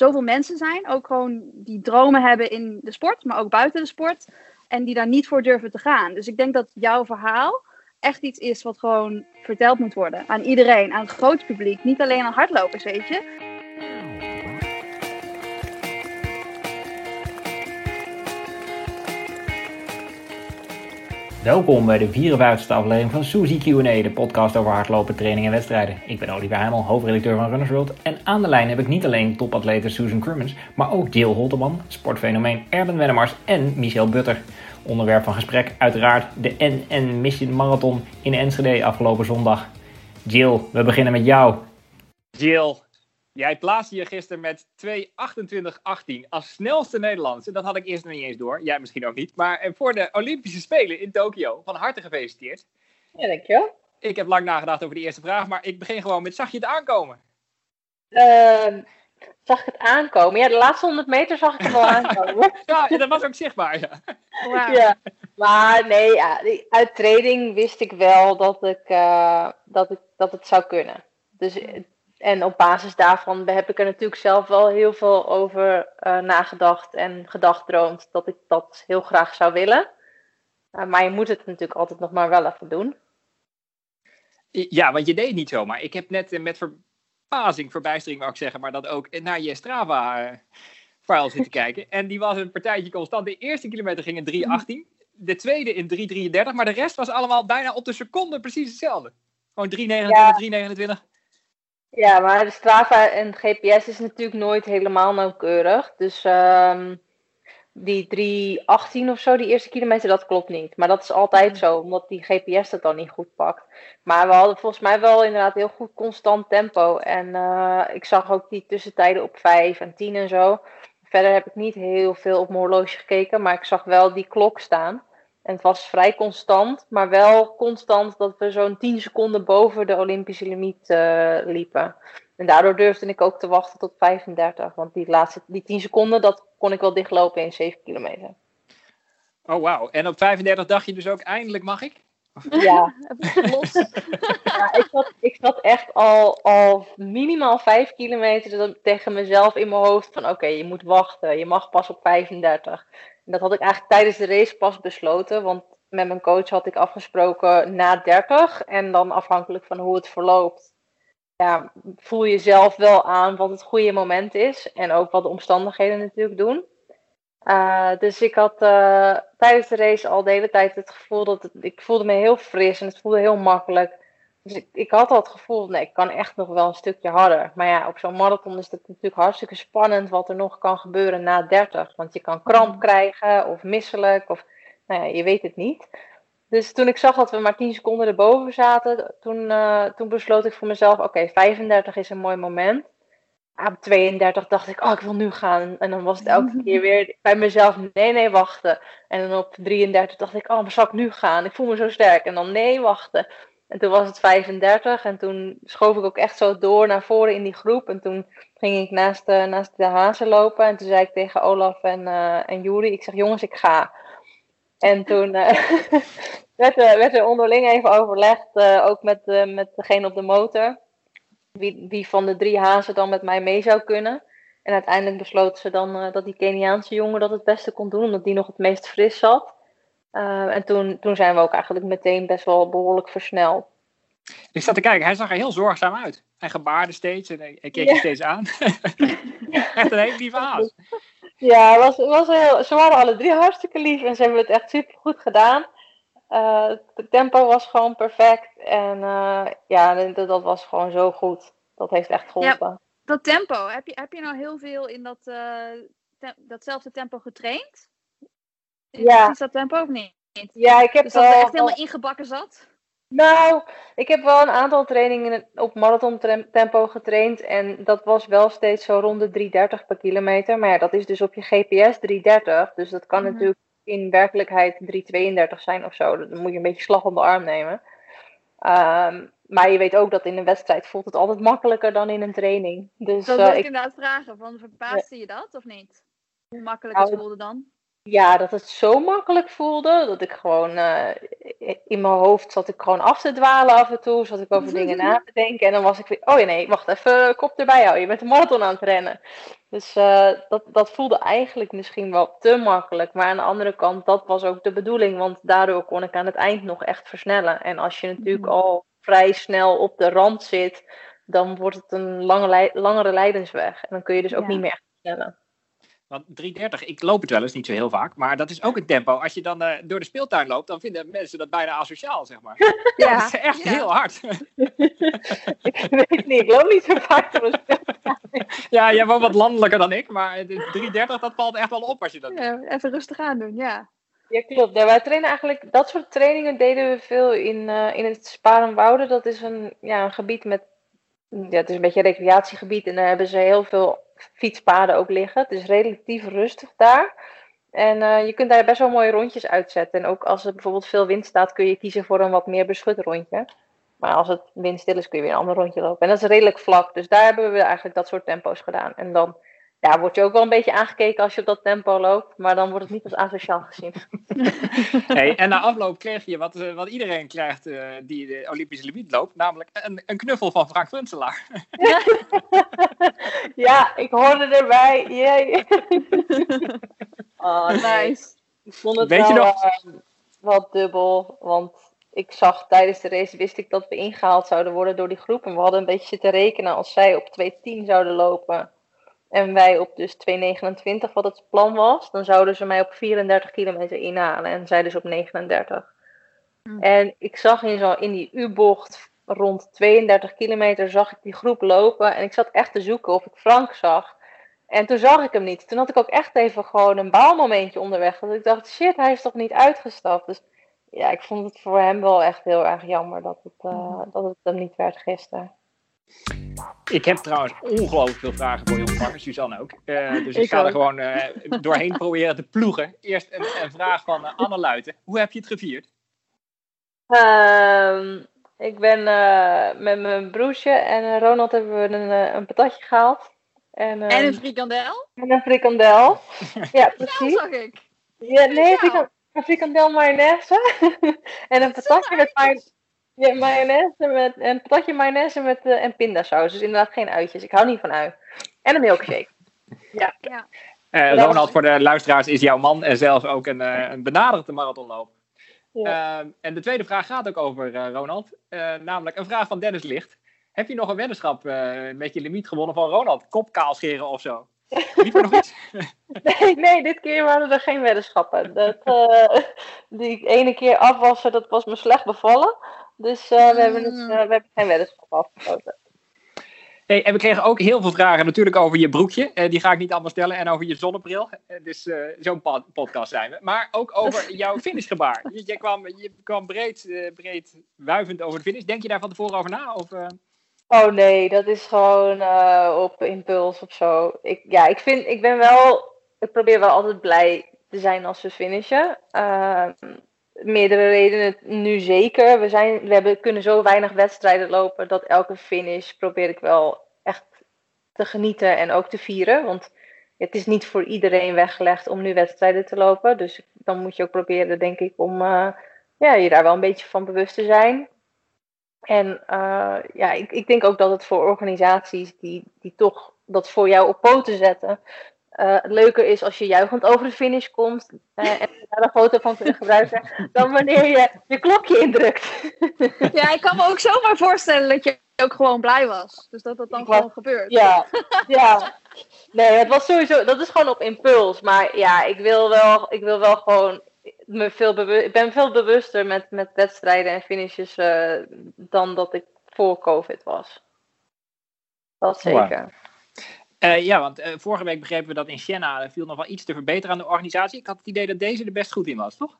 zoveel mensen zijn, ook gewoon die dromen hebben in de sport, maar ook buiten de sport. En die daar niet voor durven te gaan. Dus ik denk dat jouw verhaal echt iets is wat gewoon verteld moet worden aan iedereen, aan het grote publiek. Niet alleen aan hardlopers, weet je. Welkom bij de 54e aflevering van Suzy Q&A, de podcast over hardlopen, training en wedstrijden. Ik ben Oliver Heimel, hoofdredacteur van Runners World. En aan de lijn heb ik niet alleen topatlete Susan Crummins, maar ook Jill Holterman, sportfenomeen Erben Wennemars en Michel Butter. Onderwerp van gesprek uiteraard de NN Mission Marathon in Enschede afgelopen zondag. Jill, we beginnen met jou. Jill, Jij plaatste je gisteren met 2.28.18 als snelste Nederlandse. Dat had ik eerst nog niet eens door. Jij misschien ook niet. Maar eh, voor de Olympische Spelen in Tokio. Van harte gefeliciteerd. Ja, dankjewel. Ik heb lang nagedacht over de eerste vraag. Maar ik begin gewoon met, zag je het aankomen? Uh, zag ik het aankomen? Ja, de laatste 100 meter zag ik het wel aankomen. ja, dat was ook zichtbaar, ja. ja. Maar nee, ja, uit training wist ik wel dat, ik, uh, dat, ik, dat het zou kunnen. Dus en op basis daarvan heb ik er natuurlijk zelf wel heel veel over uh, nagedacht en gedachtdroomd dat ik dat heel graag zou willen. Uh, maar je moet het natuurlijk altijd nog maar wel even doen. Ja, want je deed niet zomaar. Ik heb net uh, met verbazing, verbijstering wou ik zeggen, maar dat ook naar je Strava-file zitten kijken. En die was een partijtje constant. De eerste kilometer ging in 3.18, de tweede in 3.33, maar de rest was allemaal bijna op de seconde precies hetzelfde. Gewoon 3.29, ja. 3.29. Ja, maar de Strava en GPS is natuurlijk nooit helemaal nauwkeurig. Dus um, die 318 of zo, die eerste kilometer, dat klopt niet. Maar dat is altijd zo, omdat die GPS dat dan niet goed pakt. Maar we hadden volgens mij wel inderdaad heel goed constant tempo. En uh, ik zag ook die tussentijden op 5 en 10 en zo. Verder heb ik niet heel veel op mijn horloge gekeken, maar ik zag wel die klok staan. En het was vrij constant, maar wel constant dat we zo'n 10 seconden boven de Olympische limiet uh, liepen. En daardoor durfde ik ook te wachten tot 35. Want die laatste die 10 seconden, dat kon ik wel dichtlopen in 7 kilometer. Oh wauw. En op 35 dacht je dus ook eindelijk mag ik? Ja, los. ja ik, zat, ik zat echt al, al minimaal 5 kilometer tegen mezelf in mijn hoofd van oké, je moet wachten. Je mag pas op 35 dat had ik eigenlijk tijdens de race pas besloten. Want met mijn coach had ik afgesproken na 30. En dan afhankelijk van hoe het verloopt. Ja, voel je zelf wel aan wat het goede moment is. En ook wat de omstandigheden natuurlijk doen. Uh, dus ik had uh, tijdens de race al de hele tijd het gevoel dat ik voelde me heel fris en het voelde heel makkelijk. Dus ik, ik had al het gevoel, nee, ik kan echt nog wel een stukje harder. Maar ja, op zo'n marathon is het natuurlijk hartstikke spannend wat er nog kan gebeuren na 30. Want je kan kramp mm. krijgen of misselijk of, nou ja, je weet het niet. Dus toen ik zag dat we maar 10 seconden erboven zaten, toen, uh, toen besloot ik voor mezelf, oké, 35 is een mooi moment. Op 32 dacht ik, oh, ik wil nu gaan. En dan was het elke keer weer bij mezelf, nee, nee, wachten. En dan op 33 dacht ik, oh, maar zal ik nu gaan? Ik voel me zo sterk. En dan, nee, wachten. En toen was het 35 en toen schoof ik ook echt zo door naar voren in die groep. En toen ging ik naast de, naast de hazen lopen. En toen zei ik tegen Olaf en, uh, en Juri, ik zeg jongens, ik ga. En toen uh, werd, er, werd er onderling even overlegd, ook met, met degene op de motor. Wie, wie van de drie hazen dan met mij mee zou kunnen. En uiteindelijk besloten ze dan dat die Keniaanse jongen dat het beste kon doen, omdat die nog het meest fris zat. Uh, en toen, toen zijn we ook eigenlijk meteen best wel behoorlijk versneld. Ik zat te kijken, hij zag er heel zorgzaam uit. Hij gebaarde steeds en hij keek je steeds aan. echt een hele lieve haas. Ja, was, was heel, ze waren alle drie hartstikke lief en ze hebben het echt super goed gedaan. Uh, het tempo was gewoon perfect en uh, ja, dat, dat, was gewoon zo goed. Dat heeft echt geholpen. Ja, dat tempo, heb je, heb je nou heel veel in dat, te, datzelfde tempo getraind? Ja. Is dat tempo ook niet? Ja, ik heb dus dat wel, echt helemaal ingebakken zat? Nou, ik heb wel een aantal trainingen op marathon tempo getraind. En dat was wel steeds zo rond de 3,30 per kilometer. Maar ja, dat is dus op je GPS 3,30. Dus dat kan mhm. natuurlijk in werkelijkheid 3,32 zijn of zo. Dan moet je een beetje slag op de arm nemen. Um, maar je weet ook dat in een wedstrijd voelt het altijd makkelijker dan in een training. Dus, dat wil uh, ik inderdaad vragen. Van, verbaasde je dat of niet? Hoe makkelijk het nou, voelde dan? Ja, dat het zo makkelijk voelde. Dat ik gewoon uh, in mijn hoofd zat ik gewoon af te dwalen af en toe. Zat ik over dingen na te denken. En dan was ik weer, oh ja nee, wacht even, kop erbij houden. Je bent een marathon aan het rennen. Dus uh, dat, dat voelde eigenlijk misschien wel te makkelijk. Maar aan de andere kant, dat was ook de bedoeling. Want daardoor kon ik aan het eind nog echt versnellen. En als je natuurlijk al vrij snel op de rand zit, dan wordt het een lange, langere leidensweg. En dan kun je dus ook niet meer echt versnellen. Want 330, ik loop het wel eens, niet zo heel vaak, maar dat is ook een tempo. Als je dan uh, door de speeltuin loopt, dan vinden mensen dat bijna asociaal, zeg maar. Ja, dat is echt ja. heel hard. ik weet niet, ik loop niet zo vaak door de speeltuin. ja, jij woont wat landelijker dan ik, maar 330, dat valt echt wel op als je dat ja, Even rustig aan doen, ja. Ja, klopt. Ja, wij trainen eigenlijk, dat soort trainingen deden we veel in, uh, in het Sparenwouden. Dat is een, ja, een gebied met, ja, het is een beetje een recreatiegebied en daar hebben ze heel veel fietspaden ook liggen. Het is relatief rustig daar. En uh, je kunt daar best wel mooie rondjes uitzetten. En ook als er bijvoorbeeld veel wind staat, kun je kiezen voor een wat meer beschut rondje. Maar als het windstil is, kun je weer een ander rondje lopen. En dat is redelijk vlak. Dus daar hebben we eigenlijk dat soort tempo's gedaan. En dan ja, word je ook wel een beetje aangekeken als je op dat tempo loopt. Maar dan wordt het niet als asociaal gezien. hey, en na afloop kreeg je wat, uh, wat iedereen krijgt uh, die de Olympische limiet loopt. Namelijk een, een knuffel van Frank Brunselaar. ja, ik hoorde erbij. Yay. oh, nice. Ik vond het Weet wel, je nog? Uh, wel dubbel. Want ik zag tijdens de race, wist ik dat we ingehaald zouden worden door die groep. En we hadden een beetje zitten rekenen als zij op 2.10 zouden lopen en wij op dus 2,29 wat het plan was, dan zouden ze mij op 34 kilometer inhalen en zij dus op 39. Hm. En ik zag in, zo, in die U-bocht rond 32 kilometer, zag ik die groep lopen en ik zat echt te zoeken of ik Frank zag. En toen zag ik hem niet. Toen had ik ook echt even gewoon een baalmomentje onderweg. Dat ik dacht, shit, hij is toch niet uitgestapt. Dus ja, ik vond het voor hem wel echt heel erg jammer dat het, uh, dat het hem niet werd gisteren. Ik heb trouwens ongelooflijk veel vragen voor je ontvangen, Suzanne ook. Uh, dus ik, Ik ga er gewoon uh, doorheen proberen te ploegen. Eerst een, een vraag van uh, Anne Luiten. Hoe heb je het gevierd? Um, ik ben met mijn broertje en Ronald hebben we een, een patatje gehaald. En, En een frikandel? en een frikandel. ja, Dat precies. zag ik. Ja, nee, Ja. frikan- een frikandel mayonaise. en een patatje met mayo- ja, mayonaise met een patatje mayonaise met eh, en pindasaus. Dus inderdaad geen uitjes. Ik hou niet van ui. En een milkshake. Uh, Ronald, voor de luisteraars, is jouw man en zelf ook een, uh, een benaderde marathonloper. Ja. Uh, en de tweede vraag gaat ook over uh, Ronald. Uh, namelijk een vraag van Dennis Licht. Heb je nog een weddenschap uh, met je limiet gewonnen van Ronald? Kopkaal scheren of zo? Liep er nog iets? Nee, nee, dit keer waren er geen weddenschappen. Dat, uh, die ene keer afwassen, dat was me slecht bevallen. Dus uh, we, hebben het, uh, we hebben geen weddenschap afgesloten. Hey, en we kregen ook heel veel vragen natuurlijk over je broekje. Uh, die ga ik niet allemaal stellen. En over je zonnebril. Uh, dus uh, zo'n podcast zijn we. Maar ook over jouw finishgebaar. Je, je, kwam, je kwam breed, breed wuivend over de finish. Denk je daar van tevoren over na? Of, Oh nee, dat is gewoon op impuls of zo. Ik, ja, ik, vind, ik ben wel... Ik probeer wel altijd blij te zijn als we finishen. Meerdere redenen nu zeker. We, zijn, we hebben, kunnen zo weinig wedstrijden lopen dat elke finish probeer ik wel echt te genieten en ook te vieren. Want het is niet voor iedereen weggelegd om nu wedstrijden te lopen. Dus dan moet je ook proberen, denk ik, om uh, ja, je daar wel een beetje van bewust te zijn. En uh, ja, ik, ik denk ook dat het voor organisaties die, die toch dat voor jou op poten zetten, uh, leuker is als je juichend over de finish komt uh, en daar een foto van kunt gebruiken, dan wanneer je je klokje indrukt. Ja, ik kan me ook zomaar voorstellen dat je ook gewoon blij was. Dus dat dat dan gewoon gebeurt. Ja, ja. Nee, het was sowieso, dat is gewoon op impuls. Maar ja, ik wil wel, ik wil wel gewoon me veel bewust, ik ben veel bewuster met, met wedstrijden en finishes uh, dan dat ik voor COVID was. Dat zeker. Wow. Uh, ja, want uh, vorige week begrepen we dat in Siena viel nog wel iets te verbeteren aan de organisatie. Ik had het idee dat deze er best goed in was, toch?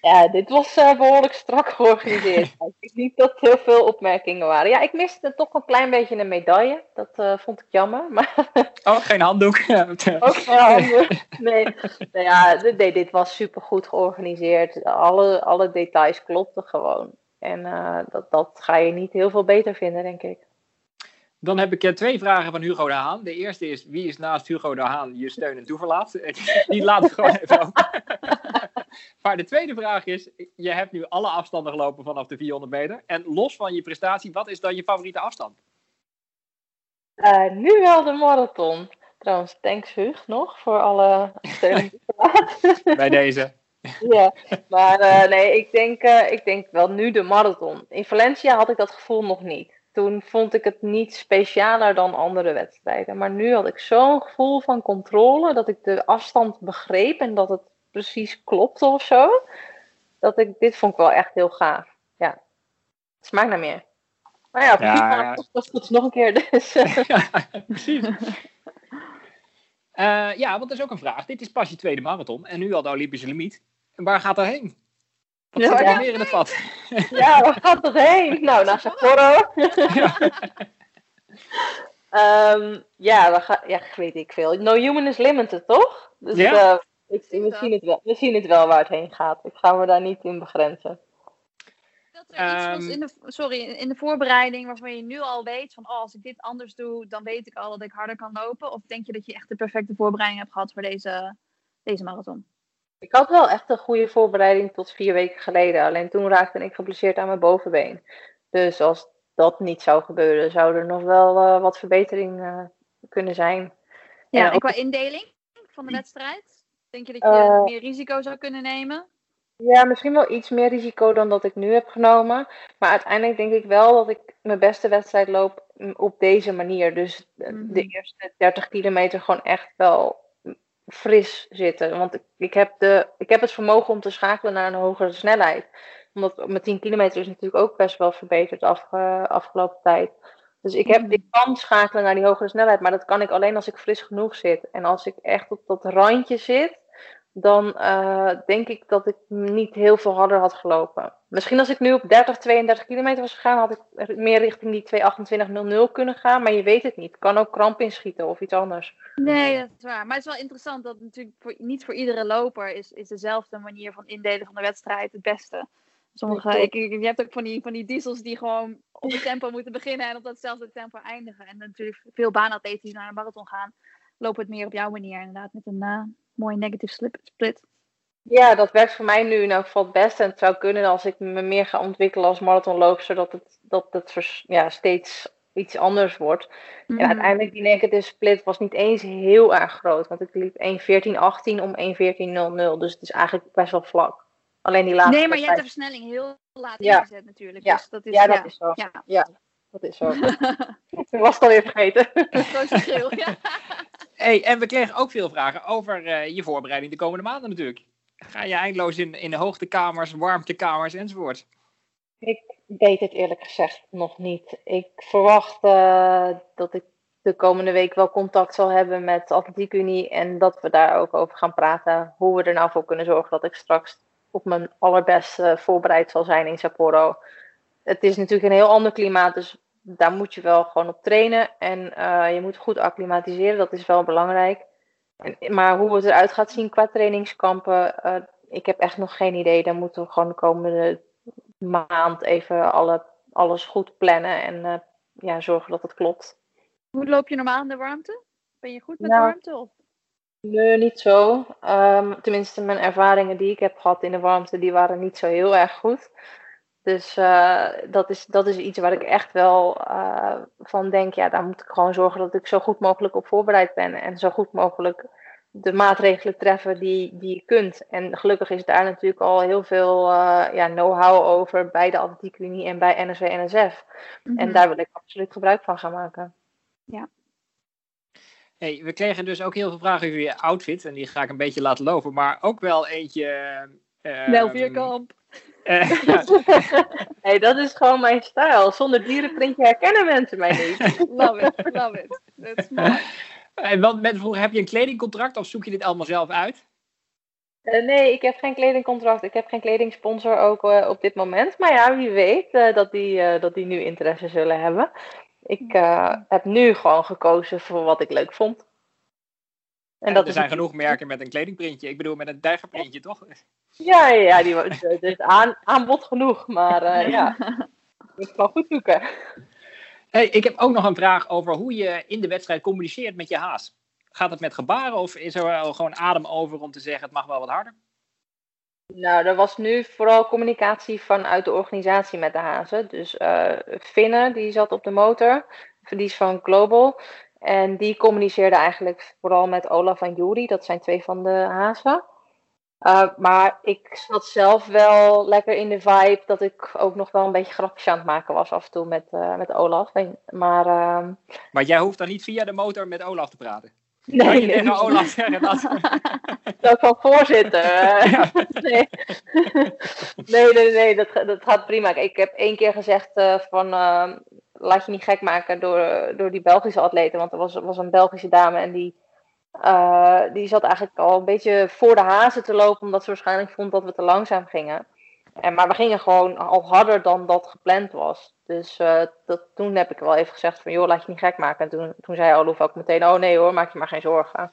Ja, dit was uh, behoorlijk strak georganiseerd. ik denk dat er heel veel opmerkingen waren. Ja, ik miste toch een klein beetje een medaille. Dat vond ik jammer. Maar oh, geen handdoek. Ook geen handdoek. Nee, nou ja, nee, dit was super goed georganiseerd. Alle, alle details klopten gewoon. En dat, dat ga je niet heel veel beter vinden, denk ik. Dan heb ik uh, twee vragen van Hugo de Haan. De eerste is, wie is naast Hugo de Haan je steun en toeverlaat? Die laat ik gewoon even open. maar de tweede vraag is, je hebt nu alle afstanden gelopen vanaf de 400 meter. En los van je prestatie, wat is dan je favoriete afstand? Uh, nu wel de marathon. Trouwens, thanks Hug nog voor alle steun. Bij deze. ja, maar uh, nee, ik denk, uh, ik denk wel nu de marathon. In Valencia had ik dat gevoel nog niet. Toen vond ik het niet specialer dan andere wedstrijden. Maar nu had ik zo'n gevoel van controle dat ik de afstand begreep en dat het precies klopte of zo. Dat ik, dit vond ik wel echt heel gaaf. Ja, het smaakt naar meer. Maar ja, precies, ja, ja. dat goed nog een keer. Dus. ja, precies. Uh, ja, want dat is ook een vraag. Dit is pas je tweede marathon en nu al de Olympische limiet. En waar gaat dat heen? Wat ja, zit er meer in het vat? Ja, waar gaat dat heen? Nou, naar Sapporo. ja. um, ja, we gaan, ja, weet ik veel. No human is limited, toch? Dus ja. Uh, ik, we, zien het wel, we zien het wel waar het heen gaat. Ik ga me daar niet in begrenzen. Dat er iets was in de, sorry, in de voorbereiding waarvan je nu al weet van oh, als ik dit anders doe, dan weet ik al dat ik harder kan lopen? Of denk je dat je echt de perfecte voorbereiding hebt gehad voor deze, deze marathon? Ik had wel echt een goede voorbereiding tot vier weken geleden. Alleen toen raakte ik geblesseerd aan mijn bovenbeen. Dus als dat niet zou gebeuren, zou er nog wel uh, wat verbetering uh, kunnen zijn. Ja, en, en qua indeling van de wedstrijd? Denk je dat je uh, meer risico zou kunnen nemen? Ja, misschien wel iets meer risico dan dat ik nu heb genomen. Maar uiteindelijk denk ik wel dat ik mijn beste wedstrijd loop op deze manier. Dus de eerste 30 kilometer gewoon echt wel fris zitten. Want ik, ik, heb de, ik heb het vermogen om te schakelen naar een hogere snelheid. Omdat mijn 10 kilometer is natuurlijk ook best wel verbeterd afge, afgelopen tijd. Dus ik, heb, ik kan schakelen naar die hogere snelheid, maar dat kan ik alleen als ik fris genoeg zit. En als ik echt op dat randje zit, dan uh, denk ik dat ik niet heel veel harder had gelopen. Misschien als ik nu op 30, 32 kilometer was gegaan, had ik meer richting die 228.00 kunnen gaan. Maar je weet het niet. Kan ook kramp inschieten of iets anders. Nee, dat is waar. Maar het is wel interessant dat natuurlijk voor, niet voor iedere loper is, is dezelfde manier van indelen van de wedstrijd het beste. Sommige, ik, je hebt ook van die, van die diesels die gewoon op het tempo moeten beginnen en op datzelfde tempo eindigen. En natuurlijk veel baanatleten die naar een marathon gaan, lopen het meer op jouw manier inderdaad met een... Uh, mooi negative split. Ja, dat werkt voor mij nu in elk geval het beste. En het zou kunnen als ik me meer ga ontwikkelen als marathonloop, zodat het, dat het ja, steeds iets anders wordt. En mhm. uiteindelijk die negative split was niet eens heel erg groot. Want ik liep 1.14.18 om 1.14.00. Dus het is eigenlijk best wel vlak. Alleen die laatste. Nee, maar je hebt de versnelling heel laat ja. ingezet natuurlijk. Ja, dus dat is, ja, dat is zo. Ja. Dat is zo. ik was het alweer vergeten. Groot verschil, ja. Hey, en we kregen ook veel vragen over uh, je voorbereiding de komende maanden natuurlijk. Ga je eindeloos in, in de hoogtekamers, warmtekamers enzovoort? Ik weet het eerlijk gezegd nog niet. Ik verwacht uh, dat ik de komende week wel contact zal hebben met de Atletiek Unie. En dat we daar ook over gaan praten. Hoe we er nou voor kunnen zorgen dat ik straks op mijn allerbest voorbereid zal zijn in Sapporo. Het is natuurlijk een heel ander klimaat. Dus daar moet je wel gewoon op trainen. En uh, je moet goed acclimatiseren, dat is wel belangrijk. En, maar hoe het eruit gaat zien qua trainingskampen, uh, ik heb echt nog geen idee. Dan moeten we gewoon de komende maand even alle, alles goed plannen en uh, ja, zorgen dat het klopt. Hoe loop je normaal in de warmte? Ben je goed met nou, de warmte? Of? Nee, niet zo. Um, tenminste, mijn ervaringen die ik heb gehad in de warmte, die waren niet zo heel erg goed. Dus uh, dat, is, dat is iets waar ik echt wel uh, van denk. Ja, daar moet ik gewoon zorgen dat ik zo goed mogelijk op voorbereid ben. En zo goed mogelijk de maatregelen treffen die, die je kunt. En gelukkig is daar natuurlijk al heel veel uh, ja, know-how over bij de Atletiek Unie en bij NSW-NSF. Mm -hmm. En daar wil ik absoluut gebruik van gaan maken. Ja. Hey, we kregen dus ook heel veel vragen over je outfit. En die ga ik een beetje laten lopen. Maar ook wel eentje... Uh, Wel Vierkamp. hey, dat is gewoon mijn stijl. Zonder dierenprintje herkennen mensen mij niet. love it, love. En wat mensen vroegen, heb je een kledingcontract of zoek je dit allemaal zelf uit? Uh, nee, ik heb geen kledingcontract. Ik heb geen kledingsponsor ook uh, op dit moment. Maar ja, wie weet uh, dat, die, dat die nu interesse zullen hebben. Ik heb nu gewoon gekozen voor wat ik leuk vond. En, dat er zijn genoeg merken met een kledingprintje. Ik bedoel, met een tijgerprintje, toch? Ja, ja, die, er is aan, aanbod genoeg. Maar uh, ja, ik moet wel goed zoeken. Hey, ik heb ook nog een vraag over hoe je in de wedstrijd communiceert met je haas. Gaat het met gebaren of is er wel gewoon adem over om te zeggen het mag wel wat harder? Nou, er was nu vooral communicatie vanuit de organisatie met de hazen. Dus uh, Finne, die zat op de motor, die is van Global. En die communiceerde eigenlijk vooral met Olaf en Juri, dat zijn twee van de hazen. Uh, maar ik zat zelf wel lekker in de vibe dat ik ook nog wel een beetje grapjes aan het maken was af en toe met, uh, met Olaf. Maar, uh... maar jij hoeft dan niet via de motor met Olaf te praten? Nee, kan je nee, tegen Olaf zeggen dat... dat van voorzitter. Ja. nee. nee, nee, nee, dat, dat gaat prima. Ik heb één keer gezegd van laat je niet gek maken door, door die Belgische atleten. Want er was, was een Belgische dame en die uh, die zat eigenlijk al een beetje voor de hazen te lopen, omdat ze waarschijnlijk vond dat we te langzaam gingen. En, maar we gingen gewoon al harder dan dat gepland was. Dus uh, dat, toen heb ik wel even gezegd van, joh, laat je niet gek maken. En toen, toen zei Olaf ook meteen, oh nee hoor, maak je maar geen zorgen.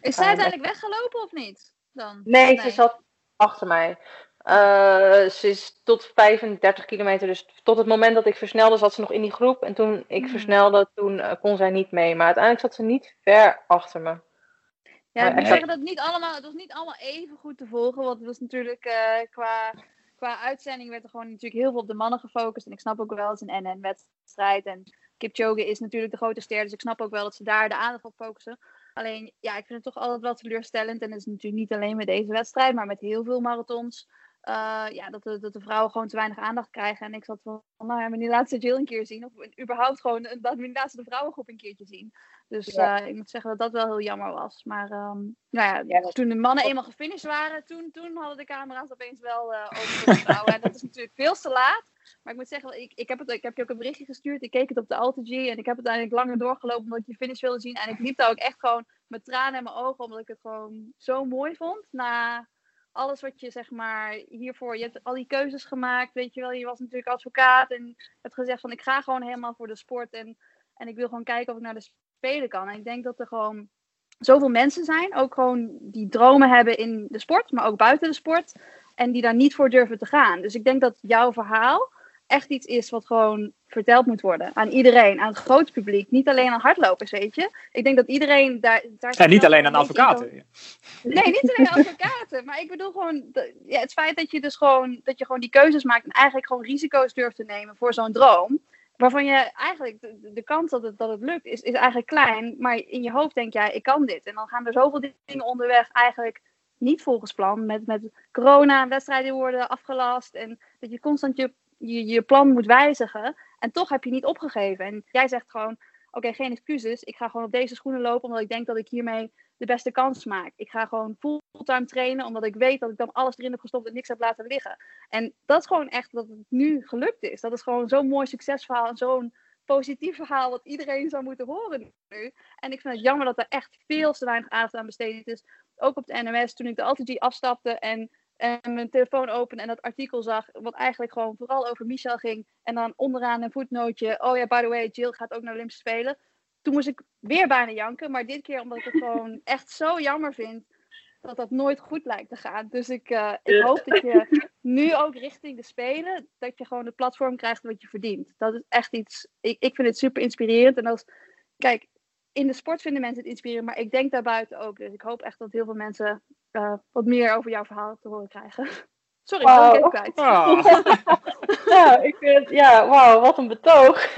Is zij uiteindelijk weggelopen of niet? Dan? Nee, nee, ze zat achter mij. Uh, ze is tot 35 kilometer, dus tot het moment dat ik versnelde zat ze nog in die groep. En toen ik mm. versnelde, toen kon zij niet mee. Maar uiteindelijk zat ze niet ver achter me. Ja, ik moet zeggen dat het niet allemaal, het was niet allemaal even goed te volgen. Want het was natuurlijk uh, qua, qua uitzending werd er gewoon natuurlijk heel veel op de mannen gefocust. En ik snap ook wel, het is een NN-wedstrijd. En Kipchoge is natuurlijk de grote ster. Dus ik snap ook wel dat ze daar de aandacht op focussen. Alleen, ja, ik vind het toch altijd wel teleurstellend. En dat is natuurlijk niet alleen met deze wedstrijd, maar met heel veel marathons. Uh, ja, dat, de, dat de vrouwen gewoon te weinig aandacht krijgen. En ik zat van, nou ja, die laatste Jill een keer zien. Of überhaupt gewoon dat we die laatste de vrouwengroep een keertje zien. Dus ja. uh, ik moet zeggen dat dat wel heel jammer was. Maar um, nou ja, ja toen de mannen eenmaal gefinished waren, toen, toen hadden de camera's opeens wel uh, over de vrouwen. en dat is natuurlijk veel te laat. Maar ik moet zeggen, ik, ik, heb het, ik heb je ook een berichtje gestuurd. Ik keek het op de AlterG en ik heb het eigenlijk langer doorgelopen omdat ik die finish wilde zien. En ik liep daar ook echt gewoon met tranen in mijn ogen, omdat ik het gewoon zo mooi vond. Na alles wat je zeg maar hiervoor, je hebt al die keuzes gemaakt, weet je wel. Je was natuurlijk advocaat en hebt gezegd van ik ga gewoon helemaal voor de sport. En, en ik wil gewoon kijken of ik naar de spelen kan. En ik denk dat er gewoon zoveel mensen zijn, ook gewoon die dromen hebben in de sport, maar ook buiten de sport. En die daar niet voor durven te gaan. Dus ik denk dat jouw verhaal echt iets is wat gewoon verteld moet worden aan iedereen, aan het grote publiek. Niet alleen aan hardlopers, weet je. Ik denk dat iedereen daar... daar en niet alleen aan advocaten. Nee, niet alleen aan advocaten. Maar ik bedoel gewoon ja, het feit dat je dus gewoon, dat je gewoon die keuzes maakt en eigenlijk gewoon risico's durft te nemen voor zo'n droom. Waarvan je eigenlijk, de, de kans dat het, dat het lukt, is, is eigenlijk klein. Maar in je hoofd denk jij, ik kan dit. En dan gaan er zoveel dingen onderweg eigenlijk niet volgens plan. Met, met corona, wedstrijden worden afgelast. En dat je constant je je, je plan moet wijzigen. En toch heb je niet opgegeven. En jij zegt gewoon: Oké, geen excuses. Ik ga gewoon op deze schoenen lopen omdat ik denk dat ik hiermee de beste kans maak. Ik ga gewoon fulltime trainen omdat ik weet dat ik dan alles erin heb gestopt en niks heb laten liggen. En dat is gewoon echt dat het nu gelukt is. Dat is gewoon zo'n mooi succesverhaal en zo'n positief verhaal wat iedereen zou moeten horen nu. En ik vind het jammer dat er echt veel te weinig aandacht aan besteed is. Ook op de NMS toen ik de Altigy afstapte en en mijn telefoon opende en dat artikel zag, wat eigenlijk gewoon vooral over Michel ging. En dan onderaan een voetnootje, oh ja, by the way, Jill gaat ook naar Olympische Spelen. Toen moest ik weer bijna janken, maar dit keer omdat ik het gewoon echt zo jammer vind dat dat nooit goed lijkt te gaan. Dus ik, uh, ik hoop dat je nu ook richting de Spelen, dat je gewoon het platform krijgt wat je verdient. Dat is echt iets, ik, ik vind het super inspirerend. En als, kijk, in de sport vinden mensen het inspirerend, maar ik denk daarbuiten ook. Dus ik hoop echt dat heel veel mensen uh, wat meer over jouw verhaal te horen krijgen. Sorry, wow. ik ben kwijt. Oh. ja, ik vind, ja, wauw, wat een betoog.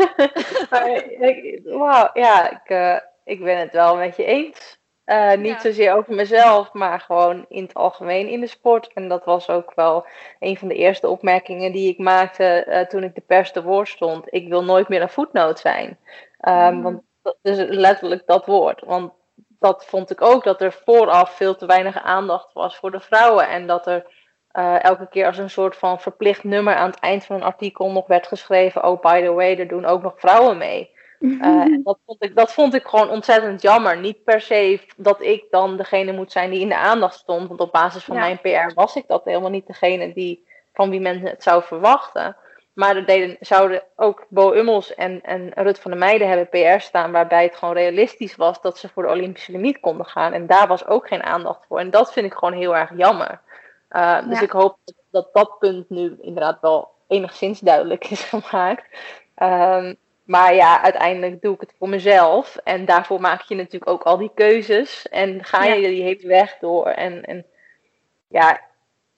wauw, ja, ik, uh, ik ben het wel met je eens. Uh, niet ja. zozeer over mezelf, maar gewoon in het algemeen in de sport. En dat was ook wel een van de eerste opmerkingen die ik maakte uh, toen ik de pers te woord stond. Ik wil nooit meer een voetnoot zijn. Um, mm. Want dat is letterlijk dat woord. Want dat vond ik ook, dat er vooraf veel te weinig aandacht was voor de vrouwen. En dat er uh, elke keer als een soort van verplicht nummer aan het eind van een artikel nog werd geschreven. Oh, by the way, er doen ook nog vrouwen mee. Uh, en dat, vond ik, dat vond ik gewoon ontzettend jammer. Niet per se dat ik dan degene moet zijn die in de aandacht stond. Want op basis van ja. mijn PR was ik dat helemaal niet degene die, van wie men het zou verwachten. Maar er deden, zouden ook Bo Ummels en, en Rut van der Meijden hebben PR staan waarbij het gewoon realistisch was dat ze voor de Olympische limiet konden gaan. En daar was ook geen aandacht voor. En dat vind ik gewoon heel erg jammer. Uh, dus ja. ik hoop dat, dat, punt nu inderdaad wel enigszins duidelijk is gemaakt. Um, Maar ja, uiteindelijk doe ik het voor mezelf. En daarvoor maak je natuurlijk ook al die keuzes. En ga je die hele weg door. En, en ja,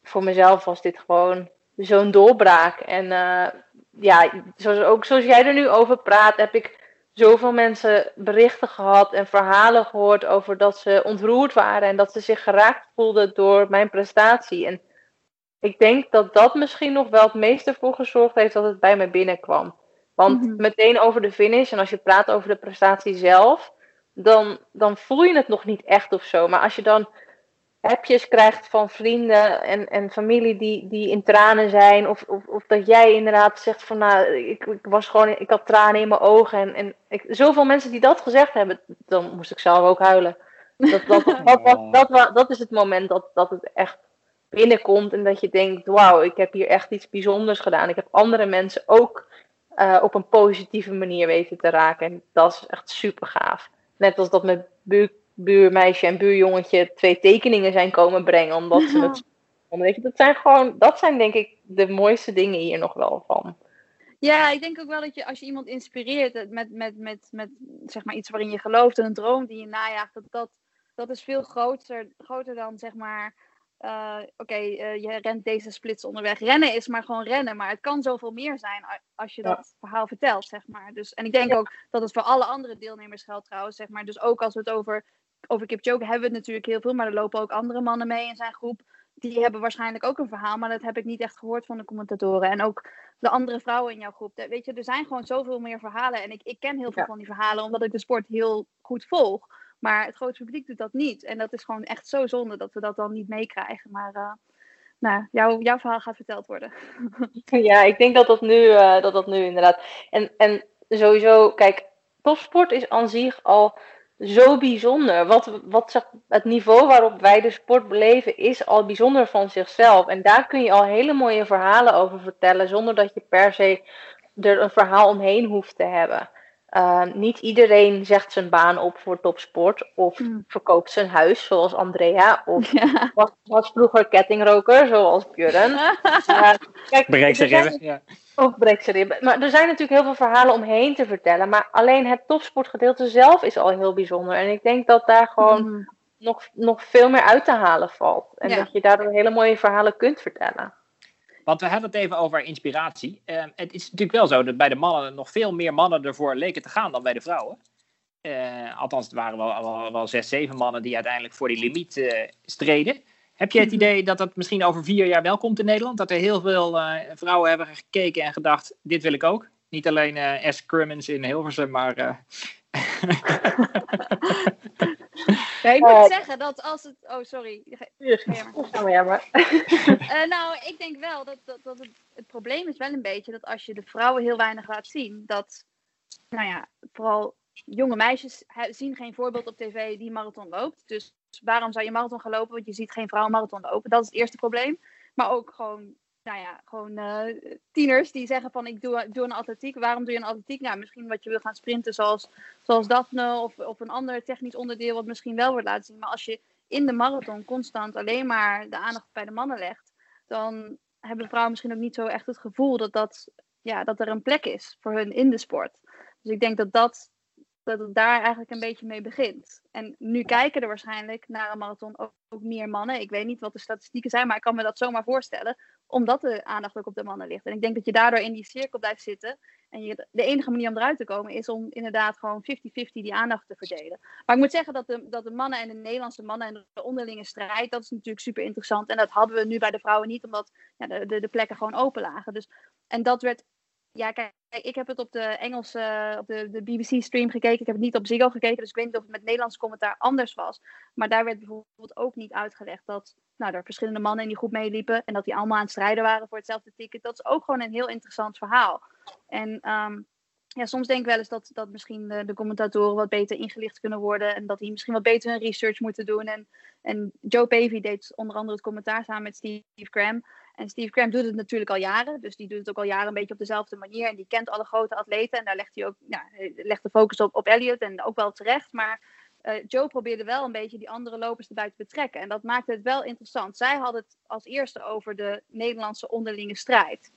voor mezelf was dit gewoon zo'n doorbraak. En uh, ja, zoals, ook zoals jij er nu over praat, heb ik zoveel mensen berichten gehad en verhalen gehoord over dat ze ontroerd waren en dat ze zich geraakt voelden door mijn prestatie. En ik denk dat dat misschien nog wel het meeste ervoor gezorgd heeft dat het bij me binnenkwam. Want mhm. meteen over de finish en als je praat over de prestatie zelf, dan, dan voel je het nog niet echt of zo. Maar als je dan appjes krijgt van vrienden en, en familie die, die in tranen zijn. Of, of, of dat jij inderdaad zegt van nou, ik, ik, was gewoon, ik had tranen in mijn ogen. En, en ik, zoveel mensen die dat gezegd hebben, dan moest ik zelf ook huilen. Dat, dat, dat, dat, dat, is het moment dat, dat het echt binnenkomt en dat je denkt, wauw, ik heb hier echt iets bijzonders gedaan. Ik heb andere mensen ook uh, op een positieve manier weten te raken. En dat is echt super gaaf. Net als dat mijn buurmeisje en buurjongetje twee tekeningen zijn komen brengen. Omdat ze het. Weet je, dat zijn gewoon, dat zijn denk ik de mooiste dingen hier nog wel van. Ja, ik denk ook wel dat je als je iemand inspireert met, met, met, met zeg maar iets waarin je gelooft en een droom die je najaagt, dat, dat, dat is veel groter, groter dan zeg maar uh, oké, uh, je rent deze splits onderweg. Rennen is maar gewoon rennen, maar het kan zoveel meer zijn als je dat verhaal vertelt, zeg maar. Dus, en ik denk ook dat het voor alle andere deelnemers geldt trouwens, zeg maar. Dus ook als we het over, over Kipchoge hebben we het natuurlijk heel veel, maar er lopen ook andere mannen mee in zijn groep. Die hebben waarschijnlijk ook een verhaal, maar dat heb ik niet echt gehoord van de commentatoren. En ook de andere vrouwen in jouw groep. Weet je, er zijn gewoon zoveel meer verhalen. En ik, ik ken heel veel van die verhalen, omdat ik de sport heel goed volg. Maar het grote publiek doet dat niet. En dat is gewoon echt zo zonde dat we dat dan niet meekrijgen. Maar uh, nou, jou, jouw verhaal gaat verteld worden. ja, ik denk dat dat nu, uh, dat dat nu inderdaad. En, en sowieso, kijk, topsport is aan zich al zo bijzonder. Wat, wat het niveau waarop wij de sport beleven is al bijzonder van zichzelf. En daar kun je al hele mooie verhalen over vertellen, zonder dat je per se er een verhaal omheen hoeft te hebben. Uh, niet iedereen zegt zijn baan op voor topsport of mm. verkoopt zijn huis, zoals Andrea. Of ja. was, was, vroeger kettingroker, zoals Björn. uh, kijk, breek zijn ribben. Ja. Of breek zijn ribben. Maar er zijn natuurlijk heel veel verhalen omheen te vertellen. Maar alleen het topsportgedeelte zelf is al heel bijzonder. En ik denk dat daar gewoon mm. nog, nog veel meer uit te halen valt. En ja. dat je daardoor hele mooie verhalen kunt vertellen. Want we hadden het even over inspiratie. Uh, het is natuurlijk wel zo dat bij de mannen nog veel meer mannen ervoor leken te gaan dan bij de vrouwen. Uh, althans, het waren wel, wel, wel, zes, zeven mannen die uiteindelijk voor die limiet uh, streden. Heb je het mhm. idee dat dat misschien over vier jaar wel komt in Nederland? Dat er heel veel vrouwen hebben gekeken en gedacht, dit wil ik ook. Niet alleen S. Crummins in Hilversum, maar... Ja, ik moet uh, zeggen dat als het. Oh, sorry. Ga maar. maar. uh, nou, ik denk wel dat, dat, dat het, het probleem is wel een beetje dat als je de vrouwen heel weinig laat zien, dat, nou ja, vooral jonge meisjes zien geen voorbeeld op tv die marathon loopt. Dus waarom zou je marathon gaan lopen? Want je ziet geen vrouw marathon lopen. Dat is het eerste probleem. Maar ook gewoon nou ja, gewoon uh, tieners die zeggen van ik doe, doe een atletiek. Waarom doe je een atletiek? Nou, misschien wat je wil gaan sprinten zoals, zoals Daphne of, of een ander technisch onderdeel wat misschien wel wordt laten zien. Maar als je in de marathon constant alleen maar de aandacht bij de mannen legt, dan hebben vrouwen misschien ook niet zo echt het gevoel dat, dat, ja, dat er een plek is voor hun in de sport. Dus ik denk dat dat dat het daar eigenlijk een beetje mee begint. En nu kijken er waarschijnlijk naar een marathon ook, meer mannen. Ik weet niet wat de statistieken zijn, maar ik kan me dat zomaar voorstellen. Omdat de aandacht ook op de mannen ligt. En ik denk dat je daardoor in die cirkel blijft zitten. En je, de enige manier om eruit te komen is om inderdaad gewoon 50-50 die aandacht te verdelen. Maar ik moet zeggen dat de, dat de mannen en de Nederlandse mannen en de onderlinge strijd, dat is natuurlijk super interessant. En dat hadden we nu bij de vrouwen niet, omdat ja, de, de, de plekken gewoon open lagen. Dus, en dat werd ja, kijk, ik heb het op de Engelse, op de, de BBC-stream gekeken. Ik heb het niet op Ziggo gekeken, dus ik weet niet of het met Nederlands commentaar anders was. Maar daar werd bijvoorbeeld ook niet uitgelegd dat nou, er verschillende mannen in die groep meeliepen. En dat die allemaal aan het strijden waren voor hetzelfde ticket. Dat is ook gewoon een heel interessant verhaal. En um, ja, soms denk ik wel eens dat, dat misschien de, de, commentatoren wat beter ingelicht kunnen worden. En dat die misschien wat beter hun research moeten doen. En, en Joe Pavey deed onder andere het commentaar samen met Steve Graham. En Steve Graham doet het natuurlijk al jaren. Dus die doet het ook al jaren een beetje op dezelfde manier. En die kent alle grote atleten. En daar legt hij ook ja, legt de focus op, op Elliot. En ook wel terecht. Maar uh, Joe probeerde wel een beetje die andere lopers erbij te betrekken. En dat maakte het wel interessant. Zij had het als eerste over de Nederlandse onderlinge strijd.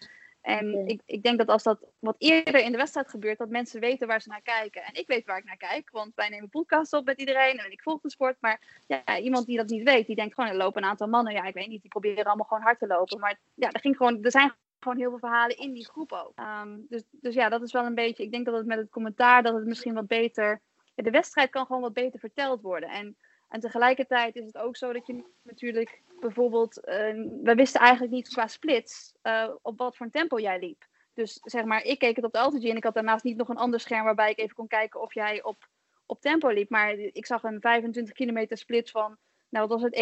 En ik, ik denk dat als dat wat eerder in de wedstrijd gebeurt, dat mensen weten waar ze naar kijken. En ik weet waar ik naar kijk, want wij nemen podcasts op met iedereen en ik volg de sport. Maar ja, iemand die dat niet weet, die denkt gewoon, er lopen een aantal mannen. Ja, ik weet niet, die proberen allemaal gewoon hard te lopen. Maar ja, er, ging gewoon, er zijn gewoon heel veel verhalen in die groep ook. Ehm, dus, dus ja, dat is wel een beetje, ik denk dat het met het commentaar, dat het misschien wat beter, de wedstrijd kan gewoon wat beter verteld worden. En, en tegelijkertijd is het ook zo dat je natuurlijk bijvoorbeeld, eh, we wisten eigenlijk niet qua splits eh, op wat voor een tempo jij liep. Dus zeg maar, ik keek het op de Altigy en ik had daarnaast niet nog een ander scherm waarbij ik even kon kijken of jij op, op tempo liep. Maar ik zag een 25 kilometer split van, nou wat was het,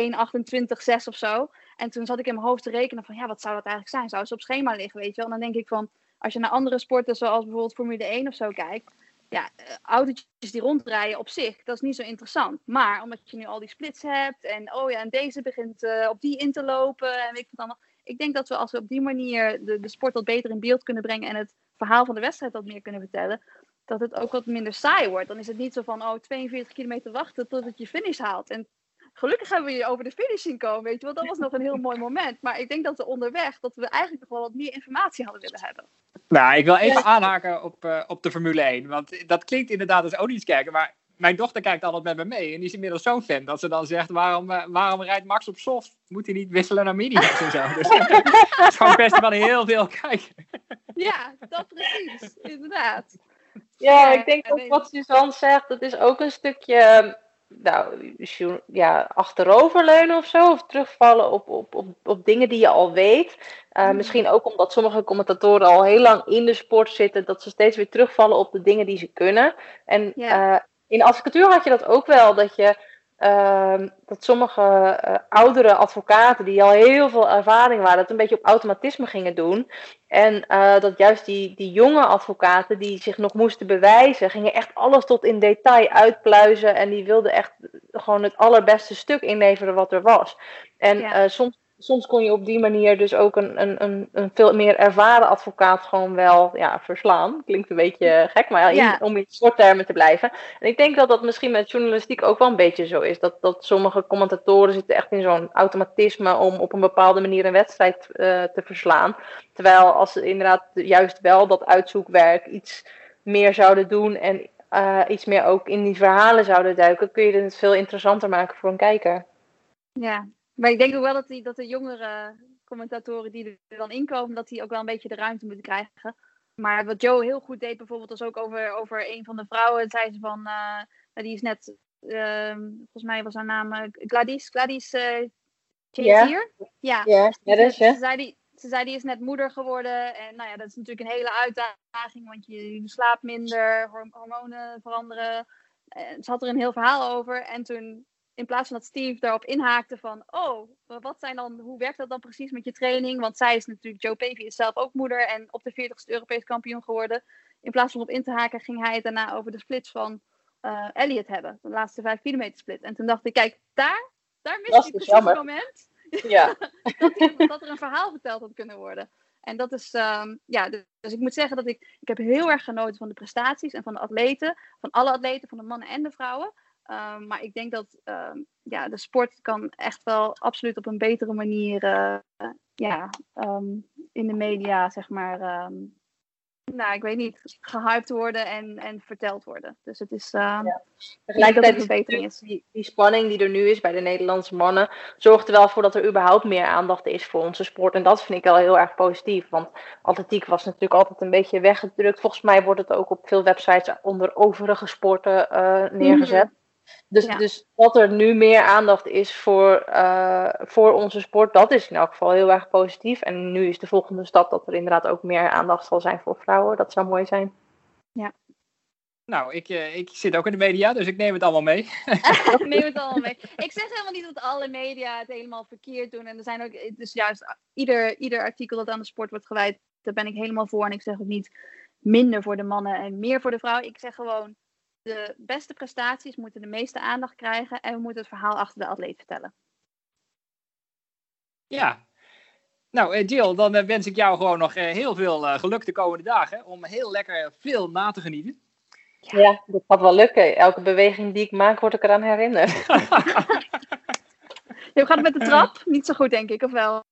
1,28,6 of zo. En toen zat ik in mijn hoofd te rekenen van, ja, wat zou dat eigenlijk zijn? Zou ze op schema liggen, weet je wel? En dan denk ik van, als je naar andere sporten zoals bijvoorbeeld Formule 1 of zo kijkt, ja, eh, autootjes die rondrijden op zich, dat is niet zo interessant. Maar omdat je nu al die splits hebt en oh ja, en deze begint eh, op die in te lopen en weet ik wat allemaal. Ik denk dat we als we op die manier de, de sport wat beter in beeld kunnen brengen en het verhaal van de wedstrijd wat meer kunnen vertellen, dat het ook wat minder saai wordt. Dan is het niet zo van, oh, 42 kilometer wachten totdat je finish haalt. En gelukkig hebben we je over de finish zien komen, weet je, want dat was nog een heel mooi moment. Maar ik denk dat we onderweg, dat we eigenlijk nog wel wat meer informatie hadden willen hebben. Nou, ik wil even aanhaken op, eh, op de Formule 1. Want dat klinkt inderdaad als Odi's kijken. Maar mijn dochter kijkt altijd met me mee. En die is inmiddels zo'n fan dat ze dan zegt: waarom, eh, waarom rijdt Max op soft? Moet hij niet wisselen naar mediums en zo? Dus het is gewoon kwestie van heel veel kijken. Ja, dat precies, inderdaad. Ja, ik denk en ook wat Suzanne zegt, dat is ook een stukje nou, ja, achteroverleunen of zo. Of terugvallen op, op, op, op dingen die je al weet. Uh, Mhm. Misschien ook omdat sommige commentatoren al heel lang in de sport zitten, dat ze steeds weer terugvallen op de dingen die ze kunnen. En eh, in advocatuur had je dat ook wel, dat je ehm, dat sommige eh, oudere advocaten die al heel veel ervaring waren, dat een beetje op automatisme gingen doen. En eh, dat juist die, die jonge advocaten die zich nog moesten bewijzen, gingen echt alles tot in detail uitpluizen. En die wilden echt gewoon het allerbeste stuk inleveren wat er was. En Ja. eh, soms, soms kon je op die manier dus ook een, een, een, een veel meer ervaren advocaat gewoon wel ja, verslaan. Klinkt een beetje gek, maar ja, in- om in sporttermen te blijven. En ik denk dat dat misschien met journalistiek ook wel een beetje zo is. Dat, dat sommige commentatoren zitten echt in zo'n automatisme om op een bepaalde manier een wedstrijd eh, te verslaan. Terwijl als ze inderdaad juist wel dat uitzoekwerk iets meer zouden doen en eh, iets meer ook in die verhalen zouden duiken, kun je het veel interessanter maken voor een kijker. Ja, maar ik denk ook wel dat, die, dat de jongere commentatoren die er dan inkomen, dat die ook wel een beetje de ruimte moeten krijgen. Maar wat Joe heel goed deed bijvoorbeeld, was ook over, over een van de vrouwen. zei ze van, eh, die is net, ehm, volgens mij was haar naam eh, Gladys, Gladys eh Ja. Chazier. Ja, dat is ze, zei die, ze zei die is net moeder geworden. En nou ja, dat is natuurlijk een hele uitdaging, want je, je slaapt minder, horm- hormonen veranderen. En ze had er een heel verhaal over. En toen, in plaats van dat Steve daarop inhaakte van, oh, wat zijn dan, hoe werkt dat dan precies met je training? Want zij is natuurlijk, Joe Pavey is zelf ook moeder en op de 40ste Europees kampioen geworden. In plaats van op in te haken, ging hij het daarna over de splits van eh, Elliot hebben. De laatste 5 kilometer split. En toen dacht ik, kijk, daar, daar miste Dat is precies het jammer. moment Ja. dat, die- dat er een verhaal verteld had kunnen worden. En dat is, ehm, ja, dus, dus ik moet zeggen dat ik, ik heb heel erg genoten van de prestaties en van de atleten, van alle atleten, van de mannen en de vrouwen. Ehm, maar ik denk dat ehm, ja, de sport kan echt wel absoluut op een betere manier eh, ja, ehm, in de media, zeg maar, nou, ik weet niet, gehyped worden en, en verteld worden. Dus het is, Tegelijkertijd is denk dat het een natuurlijk die, die spanning die er nu is bij de Nederlandse mannen, zorgt er wel voor dat er überhaupt meer aandacht is voor onze sport. En dat vind ik wel heel erg positief. Want atletiek was natuurlijk altijd een beetje weggedrukt. Volgens mij wordt het ook op veel websites onder overige sporten eh, neergezet. Dus, Ja. dus dat er nu meer aandacht is voor, eh, voor onze sport, dat is in elk geval heel erg positief. En nu is de volgende stap dat er inderdaad ook meer aandacht zal zijn voor vrouwen. Dat zou mooi zijn. Nou, ik, eh, ik zit ook in de media, dus ik neem het allemaal mee. Ik neem het allemaal mee. Ik zeg helemaal niet dat alle media het helemaal verkeerd doen. En er zijn ook, dus juist ieder, ieder artikel dat aan de sport wordt gewijd, daar ben ik helemaal voor. En ik zeg ook niet minder voor de mannen en meer voor de vrouwen. Ik zeg gewoon, de beste prestaties moeten de meeste aandacht krijgen. En we moeten het verhaal achter de atleet vertellen. Ja. Nou, eh, Jill, dan eh, wens ik jou gewoon nog eh, heel veel geluk de komende dagen. Om heel lekker veel na te genieten. Ja, dat gaat wel lukken. Elke beweging die ik maak, word ik eraan herinnerd. Je gaat het met de trap? Niet zo goed, denk ik, of wel?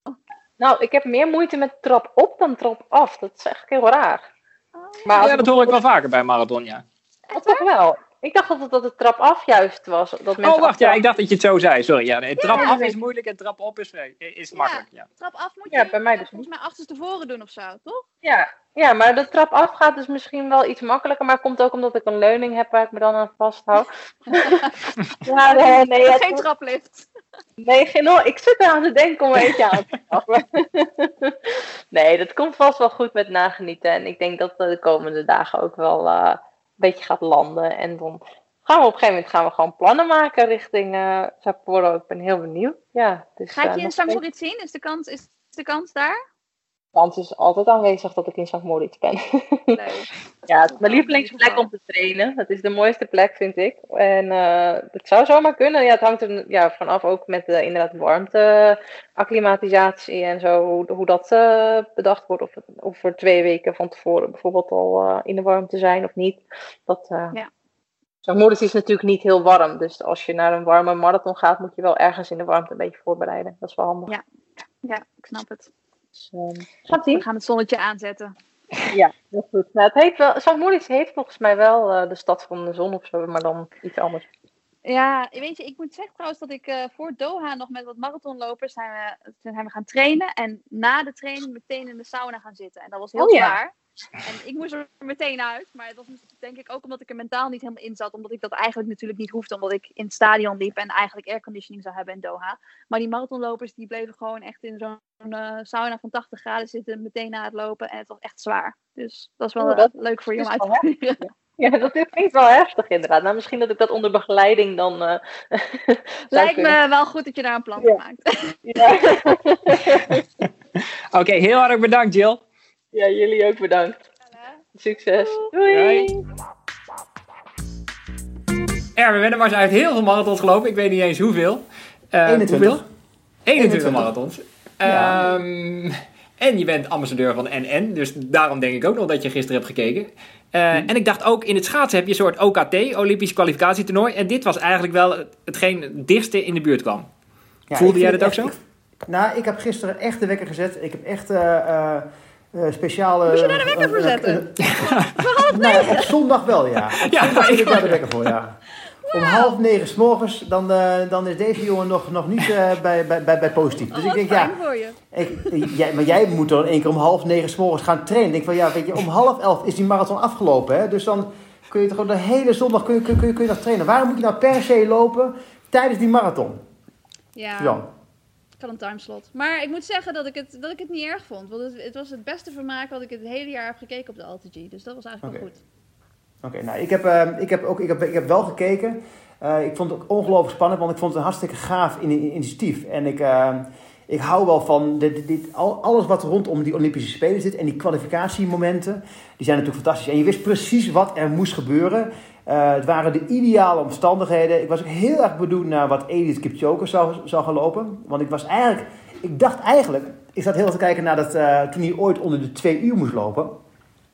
Nou, ik heb meer moeite met trap op dan trap af. Dat is eigenlijk heel raar. Oh, Maar ja, dat hoor ik wel vaker bij marathon, ja. Oh, toch wel. Ik dacht dat het, dat het trap af juist was. Dat mensen Oh, wacht, ja, ik dacht dat je het zo zei. Sorry, ja. Nee, trap Ja, af is moeilijk en trap op is, is Ja. makkelijk, ja. Trap af moet je Ja, bij mij dus volgens mij achterstevoren doen of zo, toch? Ja, ja, maar de trap af gaat dus misschien wel iets makkelijker. Maar komt ook omdat ik een leuning heb waar ik me dan aan vasthoud. ja, nee, Geen traplift. Nee, geen hol. Ik zit eraan te denken om er eentje aan te schaffen. nee, dat komt vast wel goed met nagenieten. En ik denk dat dat de komende dagen ook wel eh, een beetje gaat landen. En dan gaan we op een gegeven moment gaan we gewoon plannen maken richting eh Sapporo. Ik ben heel benieuwd. Ja, dus, Ga ik eh, je in steeds- Moritz zien? Is de kans, is de kans daar? Kans is altijd aanwezig dat ik in St. Moritz ben. Leuk. Ja, het is mijn lievelingsplek om te trainen. Het is de mooiste plek, vind ik. En eh, het zou zomaar kunnen. Ja, het hangt er ja, vanaf ook met de inderdaad warmte, acclimatisatie en zo. Hoe, hoe dat eh, bedacht wordt. Of, of we twee weken van tevoren bijvoorbeeld al eh, in de warmte zijn of niet. Dat, Ja. Zo'n modus is natuurlijk niet heel warm. Dus als je naar een warme marathon gaat, moet je wel ergens in de warmte een beetje voorbereiden. Dat is wel handig. Ja. Ja, ik snap het. Dus, gaat zien. We gaan het zonnetje aanzetten. Ja, dat is goed. Nou, het heet wel, St. Moritz heet volgens mij wel eh, de stad van de zon of zo, maar dan iets anders. Ja, weet je, ik moet zeggen trouwens dat ik eh, voor Doha nog met wat marathonlopers zijn we, zijn we gaan trainen. En na de training meteen in de sauna gaan zitten. En dat was heel Oh ja. En ik moest er meteen uit. Maar het was denk ik ook omdat ik er mentaal niet helemaal in zat. Omdat ik dat eigenlijk natuurlijk niet hoefde. Omdat ik in het stadion liep en eigenlijk airconditioning zou hebben in Doha. Maar die marathonlopers die bleven gewoon echt in zo'n eh, sauna van 80 graden zitten. Meteen na het lopen. En het was echt zwaar. Dus dat is wel Oh, eh, dat leuk voor je om uit te proberen. Ja, dat klinkt wel heftig inderdaad. Nou, misschien dat ik dat onder begeleiding dan. eh zou Lijkt kunnen. me wel goed dat je daar een plan Ja. van maakt. Ja. Oké, heel hartelijk bedankt, Jill. Ja, jullie ook bedankt. Succes. Doei. Doei. Erwin Wennemars uit heel veel marathons gelopen. Ik weet niet eens hoeveel. Eh, 21. Hoeveel? 21 21. marathons. Ja. Ehm, en je bent ambassadeur van NN. Dus daarom denk ik ook nog dat je gisteren hebt gekeken. Eh, Hm. En ik dacht ook, in het schaatsen heb je een soort OKT, Olympisch kwalificatietoernooi. En dit was eigenlijk wel hetgeen het dichtste in de buurt kwam. Ja, Voelde jij dat ook zo? ik- nou, ik heb gisteren echt de wekker gezet. Ik heb echt eh eh, eh, speciale... Moest je daar de wekker voor eh, zetten? eh, nou, ja, op zondag wel, ja. Op Ja, zondag ik- daar de wekker voor, ja. Om half negen s morgens, dan, eh, dan is deze jongen nog, nog niet eh, bij, bij, bij, bij positief. Dus Oh, ik denk, ja, voor je. ik, jij, maar jij moet dan één keer om half negen s morgens gaan trainen. Ik denk van, ja, weet je, om half elf is die marathon afgelopen, hè. Dus dan kun je toch de hele zondag kun je, kun, je- kun je, kun je nog trainen. Waarom moet je nou per se lopen tijdens die marathon, Ja, Jan? Had een timeslot. Maar ik moet zeggen dat ik het, dat ik het niet erg vond. Want het, het was het beste vermaak wat ik het hele jaar heb gekeken op de AltG. Dus dat was eigenlijk wel goed. Oké, nou, ik heb, eh, ik, heb ook, ik, heb, ik heb wel gekeken. Eh, ik vond het ook ongelooflijk spannend, want ik vond het een hartstikke gaaf in- in- initiatief. En ik, eh, ik hou wel van dit, dit, dit- al, alles wat rondom die Olympische Spelen zit en die kwalificatiemomenten. Die zijn natuurlijk fantastisch. En je wist precies wat er moest gebeuren. Eh, het waren de ideale omstandigheden. Ik was ook heel erg benieuwd naar wat Edith Kipchoge zou, zou gaan lopen. Want ik was eigenlijk, ik dacht eigenlijk, ik zat heel erg te kijken naar dat, eh, toen hij ooit onder de twee uur moest lopen.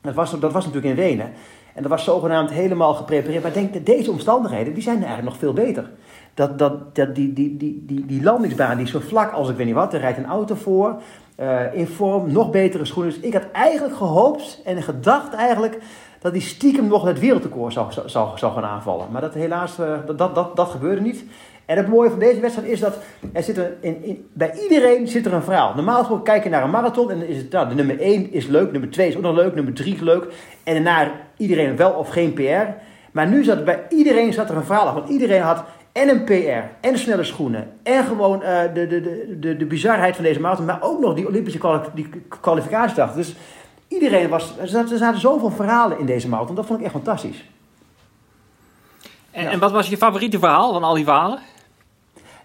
Dat was, dat was natuurlijk in Wenen. En dat was zogenaamd helemaal geprepareerd. Maar ik denk deze omstandigheden, die zijn eigenlijk nog veel beter. Dat, dat, dat die, die, die, die, die landingsbaan die is zo vlak als ik weet niet wat. Er rijdt een auto voor. eh, in vorm, nog betere schoenen. Dus ik had eigenlijk gehoopt en gedacht eigenlijk dat hij stiekem nog het wereldrecord zou, zou, zou, gaan aanvallen. Maar dat helaas, eh, dat, dat, dat, gebeurde niet. En het mooie van deze wedstrijd is dat er zit er in, bij iedereen zit er een verhaal. Normaal kijk je naar een marathon en is het, nou, de nummer 1 is leuk, nummer 2 is ook nog leuk, nummer 3 is leuk. En daarna iedereen wel of geen PR. Maar nu zat bij iedereen zat er een verhaal. Want iedereen had en een PR, en snelle schoenen, en gewoon eh, de, de, de, de, de bizarheid van deze marathon, maar ook nog die Olympische kwalificatiedag. Dus iedereen was, er zaten, zoveel verhalen in deze marathon, dat vond ik echt fantastisch. En, Ja. en wat was je favoriete verhaal van al die verhalen?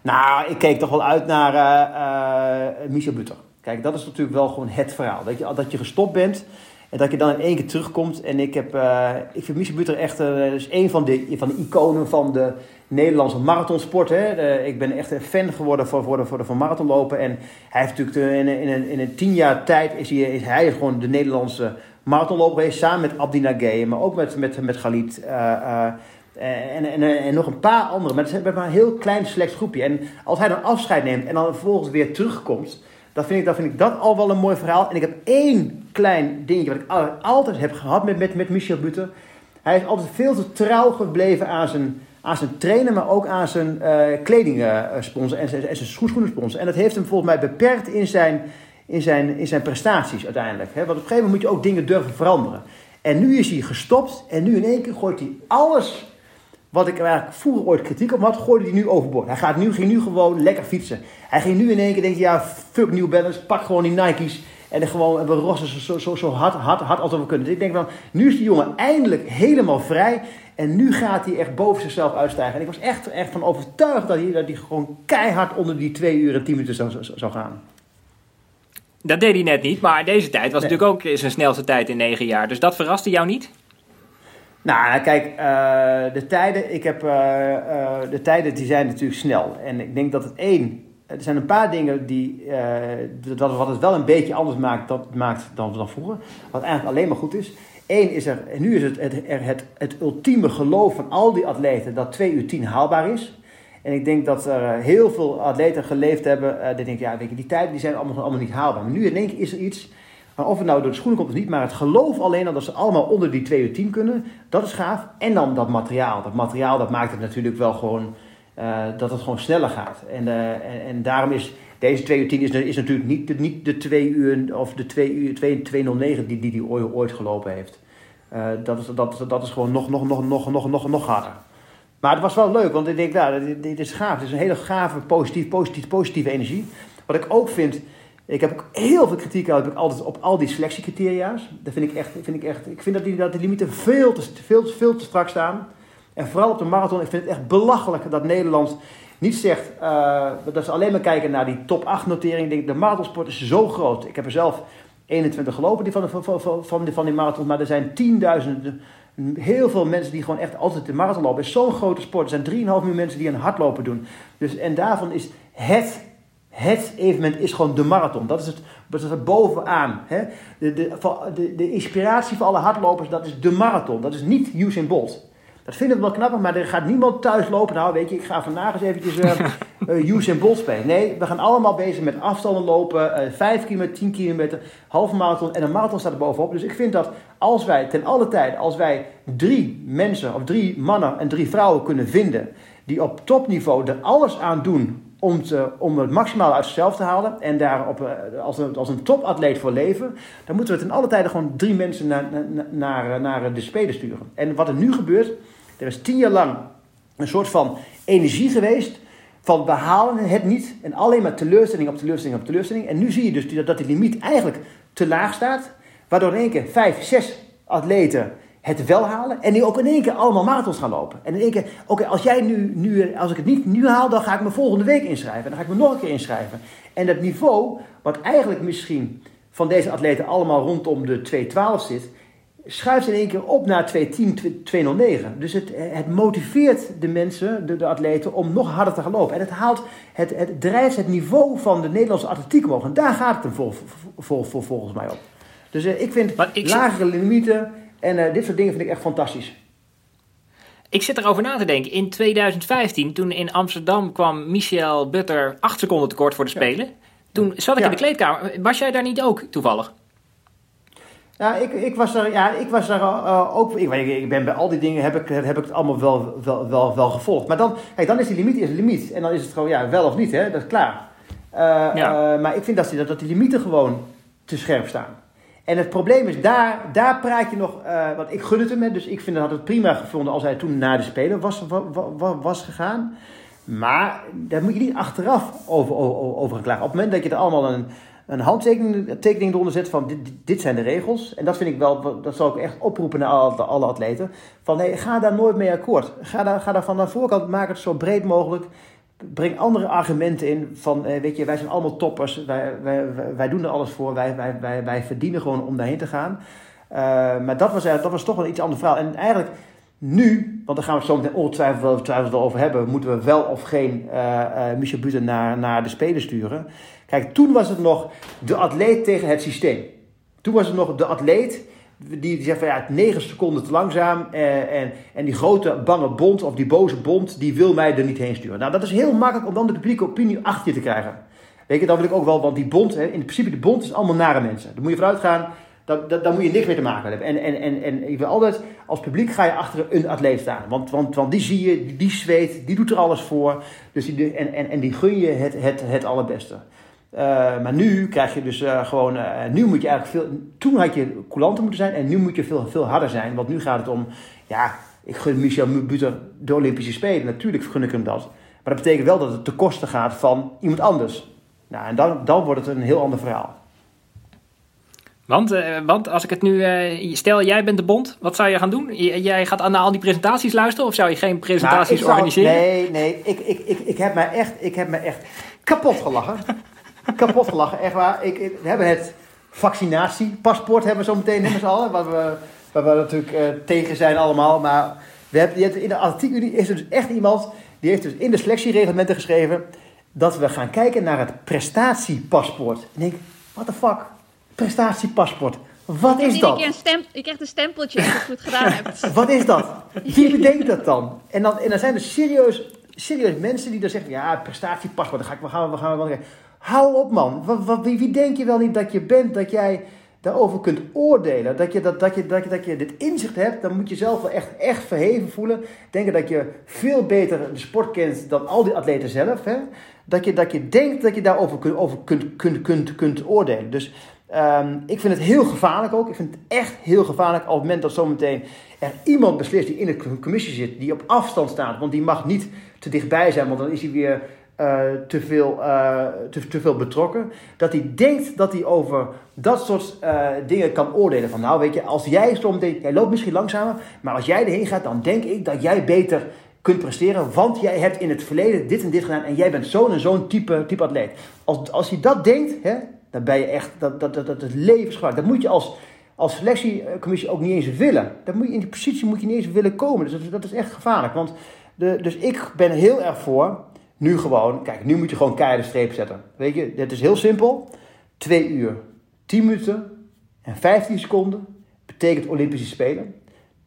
Nou, ik keek toch wel uit naar eh, Michel Butter. Kijk, dat is natuurlijk wel gewoon het verhaal. Dat je, dat je gestopt bent en dat je dan in één keer terugkomt. En ik, heb, eh, ik vind Michel Butter echt is een van de, van de iconen van de Nederlandse marathonsport. Hè. Ik ben echt een fan geworden voor, voor, voor van marathonlopen. En hij heeft natuurlijk in, in, een, in een tien jaar tijd is hij, is hij gewoon de Nederlandse marathonloper geweest. Samen met Abdi Nagay, maar ook met, met, met Galit. eh, eh, en, en, en nog een paar anderen. Maar het is maar een heel klein select groepje. En als hij dan afscheid neemt en dan vervolgens weer terugkomt. Dat vind, ik, dat vind ik dat al wel een mooi verhaal. En ik heb één klein dingetje wat ik altijd heb gehad met, met, met Michel Butter. Hij is altijd veel te trouw gebleven aan zijn, aan zijn trainer, maar ook aan zijn uh, kledingsponsor en zijn, en zijn. En dat heeft hem volgens mij beperkt in zijn, in zijn, in zijn prestaties uiteindelijk. Hè? Want op een gegeven moment moet je ook dingen durven veranderen. En nu is hij gestopt en nu in één keer gooit hij alles wat ik eigenlijk vroeger ooit kritiek op had, gooide hij nu overboord. Hij gaat nu, ging nu gewoon lekker fietsen. Hij ging nu in één keer denken, ja, fuck New Balance, pak gewoon die Nike's. En gewoon, we rossen zo, zo, zo hard, hard, hard als we kunnen. Dus ik denk van, nu is die jongen eindelijk helemaal vrij. En nu gaat hij echt boven zichzelf uitstijgen. En ik was echt, echt van overtuigd dat hij, dat hij gewoon keihard onder die 2 uur en 10 minuten zou, zou, gaan. Dat deed hij net niet, maar deze tijd was natuurlijk ook zijn snelste tijd in 9 jaar. Dus dat verraste jou niet? Nou, kijk, uh, de tijden, ik heb, uh, uh, de tijden die zijn natuurlijk snel. En ik denk dat het één, er zijn een paar dingen die, dat, wat het wel een beetje anders maakt, dat maakt dan, dan vroeger. Wat eigenlijk alleen maar goed is. Eén is er, en nu is het het, het, het ultieme geloof van al die atleten dat 2 uur 10 haalbaar is. En ik denk dat er heel veel atleten geleefd hebben, uh, die denken, ja, weet je, die tijden die zijn allemaal, allemaal niet haalbaar. Maar nu in één keer is er iets maar of het nou door de schoenen komt of niet, maar het geloof alleen al dat ze allemaal onder die 2 uur 10 kunnen, dat is gaaf. En dan dat materiaal. Dat materiaal dat maakt het natuurlijk wel gewoon, uh, dat het gewoon sneller gaat. En, uh, en, daarom is deze 2 uur 10 is, is natuurlijk niet de, niet de 2 uur of de 2 uur 2, 209 die, die die ooit, gelopen heeft. Uh, dat, is, dat, dat is gewoon nog, nog, nog, nog, nog, nog, nog harder. Maar het was wel leuk, want ik denk, nou, dit, dit is gaaf. Het is een hele gave, positief, positief, positieve energie. Wat ik ook vind, ik heb ook heel veel kritiek heb ik altijd op al die selectiecriteria's. Dat vind ik echt, vind ik echt. Ik vind dat die, dat die limieten veel te, veel, veel te strak staan. En vooral op de marathon, ik vind het echt belachelijk dat Nederland niet zegt uh, dat ze alleen maar kijken naar die top 8 notering. Ik denk, de marathonsport is zo groot. Ik heb er zelf 21 gelopen die van, van, van, van, van die marathon, maar er zijn tienduizenden, heel veel mensen die gewoon echt altijd de marathon lopen. Het is zo'n grote sport. Er zijn 3,5 miljoen mensen die een hardlopen doen. Dus, en daarvan is het het evenement is gewoon de marathon. Dat is het, dat is het bovenaan. Hè? De, de, de, de, inspiratie voor alle hardlopers, dat is de marathon. Dat is niet Usain Bolt. Dat vinden we wel knap, maar er gaat niemand thuis lopen. Nou, weet je, ik ga vandaag eens eventjes uh, uh, Usain Bolt spelen. Nee, we gaan allemaal bezig met afstanden lopen. Uh, 5 kilometer, 10 kilometer, halve marathon en een marathon staat er bovenop. Dus ik vind dat als wij ten alle tijd, als wij drie mensen of drie mannen en drie vrouwen kunnen vinden... die op topniveau er alles aan doen om, te, om het maximaal uit zichzelf te halen en daar op, eh, als, een, als een topatleet voor leven, dan moeten we ten alle tijden gewoon drie mensen naar, naar, naar, naar de Spelen sturen. En wat er nu gebeurt, er is tien jaar lang een soort van energie geweest van we halen het niet en alleen maar teleurstelling op teleurstelling op teleurstelling. En nu zie je dus dat die limiet eigenlijk te laag staat, waardoor in één keer vijf, zes atleten het wel halen. En nu ook in één keer allemaal marathons gaan lopen. En in één keer, oké, als jij nu, nu, als ik het niet nu haal, dan ga ik me volgende week inschrijven. Dan ga ik me nog een keer inschrijven. En dat niveau, wat eigenlijk misschien van deze atleten allemaal rondom de 212 zit, schuift in één keer op naar 210, 209. Dus het, het motiveert de mensen, de, de atleten, om nog harder te gaan lopen. En het haalt, het, het drijft het niveau van de Nederlandse atletiek omhoog. En daar gaat het hem vol, vol, vol, volgens mij op. Dus uh, ik vind ik lagere limieten en uh, dit soort dingen vind ik echt fantastisch. Ik zit erover na te denken. In 2015, toen in Amsterdam kwam Michel Butter acht seconden tekort voor de Spelen. Ja. Toen zat ik ja. in de kleedkamer. Was jij daar niet ook toevallig? Ja, ik, ik was er, ja, ik was er uh, ook. Ik, ik ben bij al die dingen heb ik, heb ik het allemaal wel, wel, wel, wel gevolgd. Maar dan, kijk, dan is die limiet is een limiet. En dan is het gewoon ja, wel of niet, hè? dat is klaar. Uh, ja. uh, maar ik vind dat die, dat die limieten gewoon te scherp staan. En het probleem is, daar, daar praat je nog, want ik gun het hem, dus ik vind dat het prima gevonden als hij toen naar de Spelen was, was, was gegaan. Maar daar moet je niet achteraf over, over, over klagen. Op het moment dat je er allemaal een, een handtekening tekening eronder zet van dit, dit zijn de regels. En dat vind ik wel, dat zal ik echt oproepen naar alle, alle atleten. Van hey, ga daar nooit mee akkoord. Ga daar, ga daar van de voorkant, maak het zo breed mogelijk breng andere argumenten in van, eh, weet je, wij zijn allemaal toppers, wij, wij, wij doen er alles voor, wij, wij, wij, wij verdienen gewoon om daarheen te gaan. Uh, maar dat was, dat was toch wel iets ander verhaal. En eigenlijk nu, want daar gaan we zo meteen ongetwijfeld over hebben, moeten we wel of geen uh, Michel Buten naar, naar de Spelen sturen. Kijk, toen was het nog de atleet tegen het systeem. Toen was het nog de atleet die, die zegt van ja, 9 seconden te langzaam. Eh, en, en die grote bange bond of die boze bond, die wil mij er niet heen sturen. Nou, dat is heel makkelijk om dan de publieke opinie achter je te krijgen. Weet je, dat wil ik ook wel, want die bond, hè, in principe de bond is allemaal nare mensen. Daar moet je vanuit gaan, dat, daar moet je niks mee te maken hebben. En, en, en, en ik wil altijd, als publiek ga je achter een atleet staan. Want, want, want die zie je, die, die zweet, die doet er alles voor. Dus die, en, en, en die gun je het, het, het allerbeste. Uh, maar nu krijg je dus uh, gewoon, uh, nu moet je eigenlijk veel, toen had je coulanter moeten zijn en nu moet je veel, veel harder zijn. Want nu gaat het om, ja, ik gun Michel Buter de Olympische Spelen. Natuurlijk gun ik hem dat. Maar dat betekent wel dat het ten koste gaat van iemand anders. Nou, en dan, dan wordt het een heel ander verhaal. Want, want als ik het nu. Stel, jij bent de bond, wat zou je gaan doen? jij gaat naar al die presentaties luisteren of zou je geen presentaties nou, organiseren? Nee, nee, ik, ik, ik, ik, heb mij echt, ik heb me echt kapot gelachen. kapot gelachen, echt waar. Ik, we hebben het vaccinatiepaspoort, hebben we zo meteen met z'n allen. Waar we, waar we natuurlijk uh, tegen zijn allemaal. Maar we hebben, in de atletiekunie is er dus echt iemand. Die heeft dus in de selectiereglementen geschreven. dat we gaan kijken naar het prestatiepaspoort. En ik denk, what the fuck? Prestatiepaspoort. Wat is dat? Keer een stem, je krijgt een stempeltje als je het goed gedaan hebt. Wat is dat? Wie bedenkt dat dan? En dan, en dan zijn er serieus, serieus mensen die dan zeggen: ja, prestatiepaspoort, dan ga ik, we gaan, we gaan, we gaan. Hou op, man. Wat, wat, wie, denk je wel niet dat je bent dat jij daarover kunt oordelen? Dat je, dat, dat, je, dat, je, dat je dit inzicht hebt, dan moet je zelf wel echt, echt verheven voelen. Denken dat je veel beter de sport kent dan al die atleten zelf. Hè? Dat, je, dat je denkt dat je daarover kunt, over kunt, kunt, kunt, kunt oordelen. Dus Um, ik vind het heel gevaarlijk ook. Ik vind het echt heel gevaarlijk op het moment dat zometeen er iemand beslist die in de commissie zit, die op afstand staat, want die mag niet te dichtbij zijn, want dan is hij weer uh, te, veel, uh, te, te, veel betrokken. Dat hij denkt dat hij over dat soort uh, dingen kan oordelen. Van nou, weet je, als jij zometeen, jij loopt misschien langzamer, maar als jij erheen gaat, dan denk ik dat jij beter kunt presteren, want jij hebt in het verleden dit en dit gedaan en jij bent zo'n en zo'n type, type atleet. Als, als hij dat denkt, hè, dan ben je echt, dat, dat, dat, dat is levensgevaarlijk. Dat moet je als, als selectiecommissie ook niet eens willen. Dat moet je, in die positie moet je niet eens willen komen. Dus dat, dat is echt gevaarlijk. Want de, dus ik ben heel erg voor, nu gewoon, kijk, nu moet je gewoon keiharde streep zetten. Weet je, het is heel simpel. Twee uur, 10 minuten en 15 seconden betekent Olympische Spelen.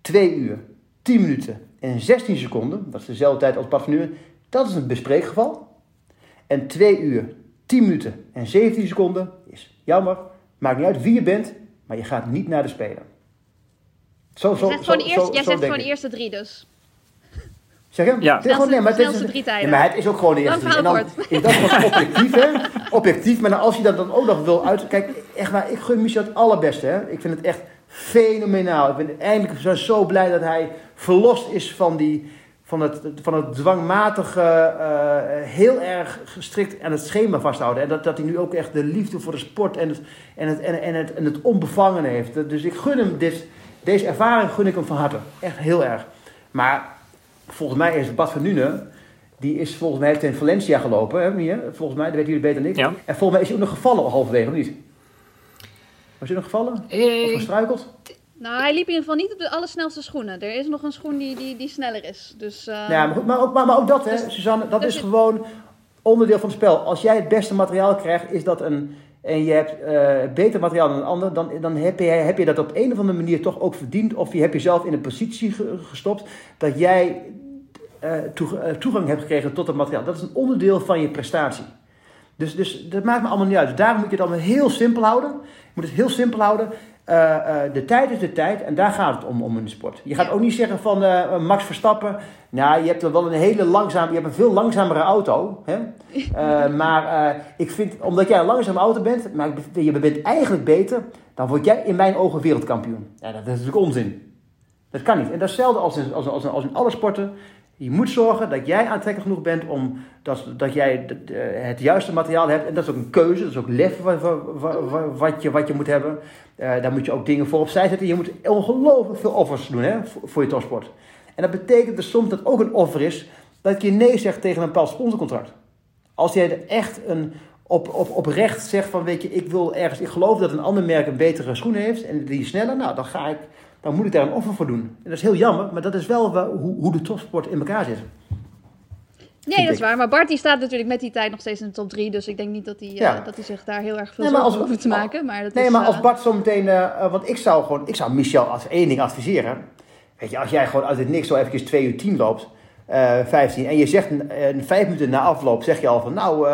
Twee uur, 10 minuten en 16 seconden, dat is dezelfde tijd als Bad van dat is een bespreekgeval. En twee uur, 10 minuten en 17 seconden is jammer. Maakt niet uit wie je bent, maar je gaat niet naar de Spelen. Zo, zo, zo, gewoon eerst, jij zegt gewoon de eerste drie dus. Zeg je? Ja. Het is gewoon, nee, maar, het is, drie tijden. Ja, maar het is ook gewoon de eerste drie. En dan is dat gewoon objectief, hè? Objectief, maar als je dat dan ook nog wil uit... Kijk, echt waar, ik gun Michel het allerbeste, hè? Ik vind het echt fenomenaal. Ik ben eindelijk zo, zo blij dat hij verlost is van die van het, van het dwangmatige, uh, heel erg gestrikt aan het schema vasthouden. En dat, dat hij nu ook echt de liefde voor de sport en het, en het, en, en het, en het onbevangen heeft. Dus ik gun hem dit, deze ervaring gun ik hem van harte. Echt heel erg. Maar volgens mij is Bad van Nune, die is volgens mij heeft in Valencia gelopen. Hè, hier, volgens mij, dat weten jullie beter dan ik. Ja. En volgens mij is hij ook nog gevallen halverwege, of niet? Was hij nog gevallen? Eh, of gestruikeld? Nou, hij liep in ieder geval niet op de allersnelste schoenen. Er is nog een schoen die, die, die sneller is. Dus, uh... ja, maar, goed, maar, ook, maar, maar ook dat, hè, Dus- Suzanne, dat dus is gewoon onderdeel van het spel. Als jij het beste materiaal krijgt, is dat een. En je hebt eh, beter materiaal dan een ander, dan, dan heb, je, heb je dat op een of andere manier toch ook verdiend. Of je hebt jezelf in een positie ge- gestopt dat jij eh, eh, toegang hebt gekregen tot het materiaal. Dat is een onderdeel van je prestatie. Dus, dus dat maakt me allemaal niet uit. Dus daarom moet je het allemaal heel simpel houden. Je moet het heel simpel houden. Eh, eh, de tijd is de tijd en daar gaat het om, om in de sport. Je gaat ook niet zeggen van eh, Max Verstappen. Nou, je hebt dan wel een hele langzame, je hebt een veel langzamere auto. Hè? Maar ik vind, omdat jij een langzame auto bent, maar je bent eigenlijk beter, dan word jij in mijn ogen wereldkampioen. Ja, dat is natuurlijk onzin. Dat kan niet. En dat is hetzelfde als in, als, als, als in alle sporten. Je moet zorgen dat jij aantrekkelijk genoeg bent om dat, dat jij de- het juiste materiaal hebt. En dat is ook een keuze, dat is ook lef wat, wat, je, wat je moet hebben. Eh, daar moet je ook dingen voor opzij zetten. Je moet ongelooflijk veel offers doen hè, voor, je topsport. En dat betekent dus soms dat ook een offer is dat je nee zegt tegen een bepaald sponsorcontract. Als jij er echt een, op, op, oprecht zegt van, weet je, ik wil ergens, ik geloof dat een ander merk een betere schoen heeft en die sneller, nou, dan ga ik, dan moet ik daar een offer voor doen. En dat is heel jammer, maar dat is wel hoe, hoe de topsport in elkaar zit. Nee, dat is waar. Maar Bart die staat natuurlijk met die tijd nog steeds in de top 3. Dus ik denk niet dat hij, eh, dat hij zich daar heel erg veel Nee, zorgen over te maken. Maar dat Nee, is, maar eh, als Bart zometeen, eh, want ik zou gewoon, ik zou Michel als één ding adviseren. Weet je, als jij gewoon uit het niks zo eventjes 2 uur 10 loopt, eh 15, en je zegt een, een vijf minuten na afloop, zeg je al van, nou,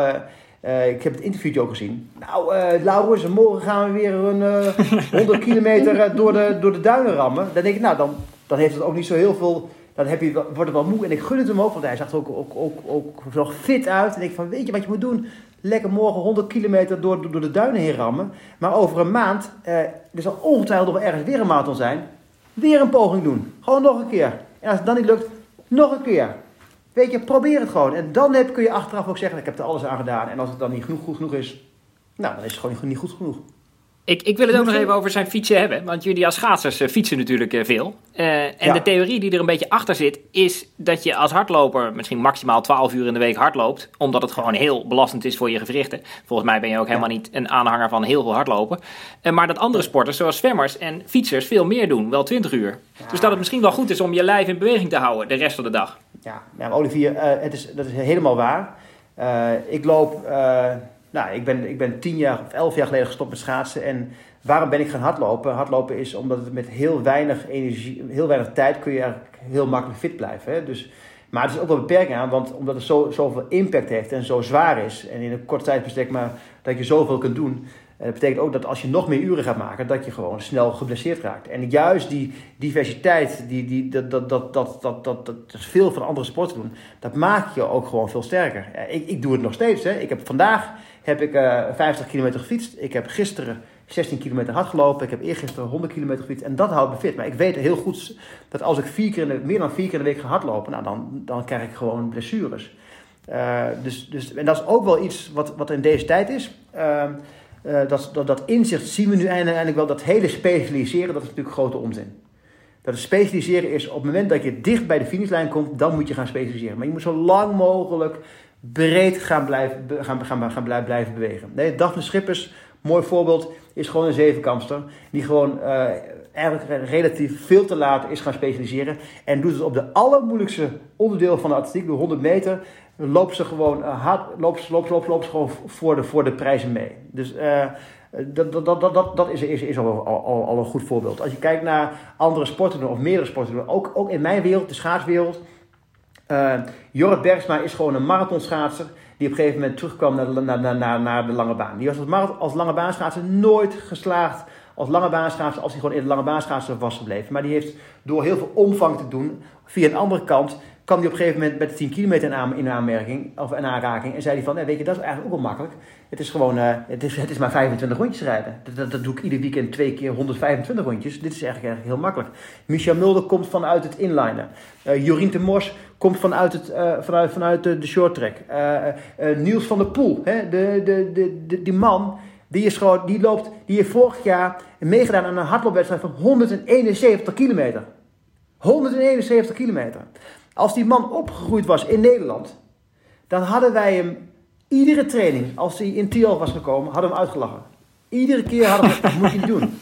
eh, Eh, ik heb het interviewtje ook gezien. Nou, uh, Laurens, morgen gaan we weer een 100 kilometer door, de, door de duinen rammen. Dan denk ik, nou, dan, dan heeft het ook niet zo heel veel... Dan heb je, wordt het wel moe. En ik gun het hem ook, want hij zag er ook, ook, ook, ook nog fit uit. En ik van, weet je wat je moet doen? Lekker morgen 100 kilometer door, door de duinen heen rammen. Maar over een maand, er zal ongetwijfeld nog ergens weer een marathon zijn. Weer een poging doen. Gewoon nog een keer. En als het dan niet lukt, nog een keer. Weet je, probeer het gewoon. En dan heb, kun je achteraf ook zeggen, ik heb er alles aan gedaan. En als het dan niet genoeg, goed genoeg is, nou, dan is het gewoon niet goed genoeg. Ik, ik wil het ook nog even over zijn fietsen hebben. Want jullie als schaatsers uh, fietsen natuurlijk uh, veel. Uh, en de theorie die er een beetje achter zit, is dat je als hardloper misschien maximaal 12 uur in de week hardloopt. Omdat het gewoon heel belastend is voor je gewrichten. Volgens mij ben je ook helemaal niet een aanhanger van heel veel hardlopen. maar dat andere sporters, zoals zwemmers en fietsers, veel meer doen. Wel 20 uur. Dus dat het misschien wel goed is om je lijf in beweging te houden de rest van de dag. Ja, ja Olivier, het is, dat is helemaal waar. ik loop nou, ik ben, ik ben tien jaar of elf jaar geleden gestopt met schaatsen. En waarom ben ik gaan hardlopen? Hardlopen is omdat het met heel weinig energie, heel weinig tijd kun je eigenlijk heel makkelijk fit blijven. Hè? Dus, maar het is ook wel beperking aan, want omdat het zo, zoveel impact heeft en zo zwaar is. En in een korte tijdbestek maar dat je zoveel kunt doen. Dat eh, betekent ook dat als je nog meer uren gaat maken, dat je gewoon snel geblesseerd raakt. En juist die diversiteit, die, die, dat, dat, dat, dat, dat, dat, dat veel van andere sporten doen, dat maakt je ook gewoon veel sterker. Ik, ik doe het nog steeds. Hè. Ik heb vandaag heb ik uh, eh, 50 kilometer gefietst. Ik heb gisteren 16 kilometer hard gelopen. Ik heb eergisteren 100 kilometer gefietst. En dat houdt me fit. Maar ik weet heel goed dat als ik vier keer de, meer dan vier keer in de week ga hardlopen, nou, dan, dan krijg ik gewoon blessures. Uh, dus, dus, en dat is ook wel iets wat, wat in deze tijd is. Uh, dat, dat, dat inzicht zien we nu eindelijk wel. Dat hele specialiseren, dat is natuurlijk grote onzin. Dat specialiseren is op het moment dat je dicht bij de finishlijn komt, dan moet je gaan specialiseren. Maar je moet zo lang mogelijk breed gaan blijven, gaan, gaan, gaan blijven bewegen. Nee, Daphne Schippers, mooi voorbeeld, is gewoon een zevenkampster. Die gewoon uh, eigenlijk relatief veel te laat is gaan specialiseren. En doet het op de allermoeilijkste onderdeel van de atletiek, de 100 meter. Loopt ze gewoon uh, hard, loopt, loopt, loopt, loopt gewoon voor de, voor de prijzen mee. Dus uh, dat, dat, dat, dat, dat is, is, is al, al, al, een goed voorbeeld. Als je kijkt naar andere sporten of meerdere sporten, ook, ook in mijn wereld, de schaatswereld uh, Jorrit Bergsma is gewoon een marathonschaatser die op een gegeven moment terugkwam naar de, naar, naar, naar de lange baan. Die was als, als lange baanschaatser nooit geslaagd als lange baanschaatser als hij gewoon in de lange baanschaatser was gebleven. Maar die heeft door heel veel omvang te doen, via een andere kant, kwam hij op een gegeven moment met de 10 kilometer in, aanmerking, of in aanraking. En zei hij van, nee, weet je, dat is eigenlijk ook wel makkelijk. Het is gewoon, uh, het, is, het is maar 25 rondjes rijden. Dat, dat, doe ik ieder weekend twee keer 125 rondjes. Dit is eigenlijk, eigenlijk heel makkelijk. Michel Mulder komt vanuit het inliner. Uh, Jorien de Mos komt vanuit, het, uh, vanuit, vanuit de, de short track. Niels van der Poel, hè, de, de, de, de, die man... Die, is gewoon, die, loopt, die heeft vorig jaar meegedaan aan een hardloopwedstrijd van 171 kilometer. 171 kilometer. Als die man opgegroeid was in Nederland, dan hadden wij hem iedere training, als hij in Tiel was gekomen, hadden we hem uitgelachen. Iedere keer hadden we dat moet je niet doen.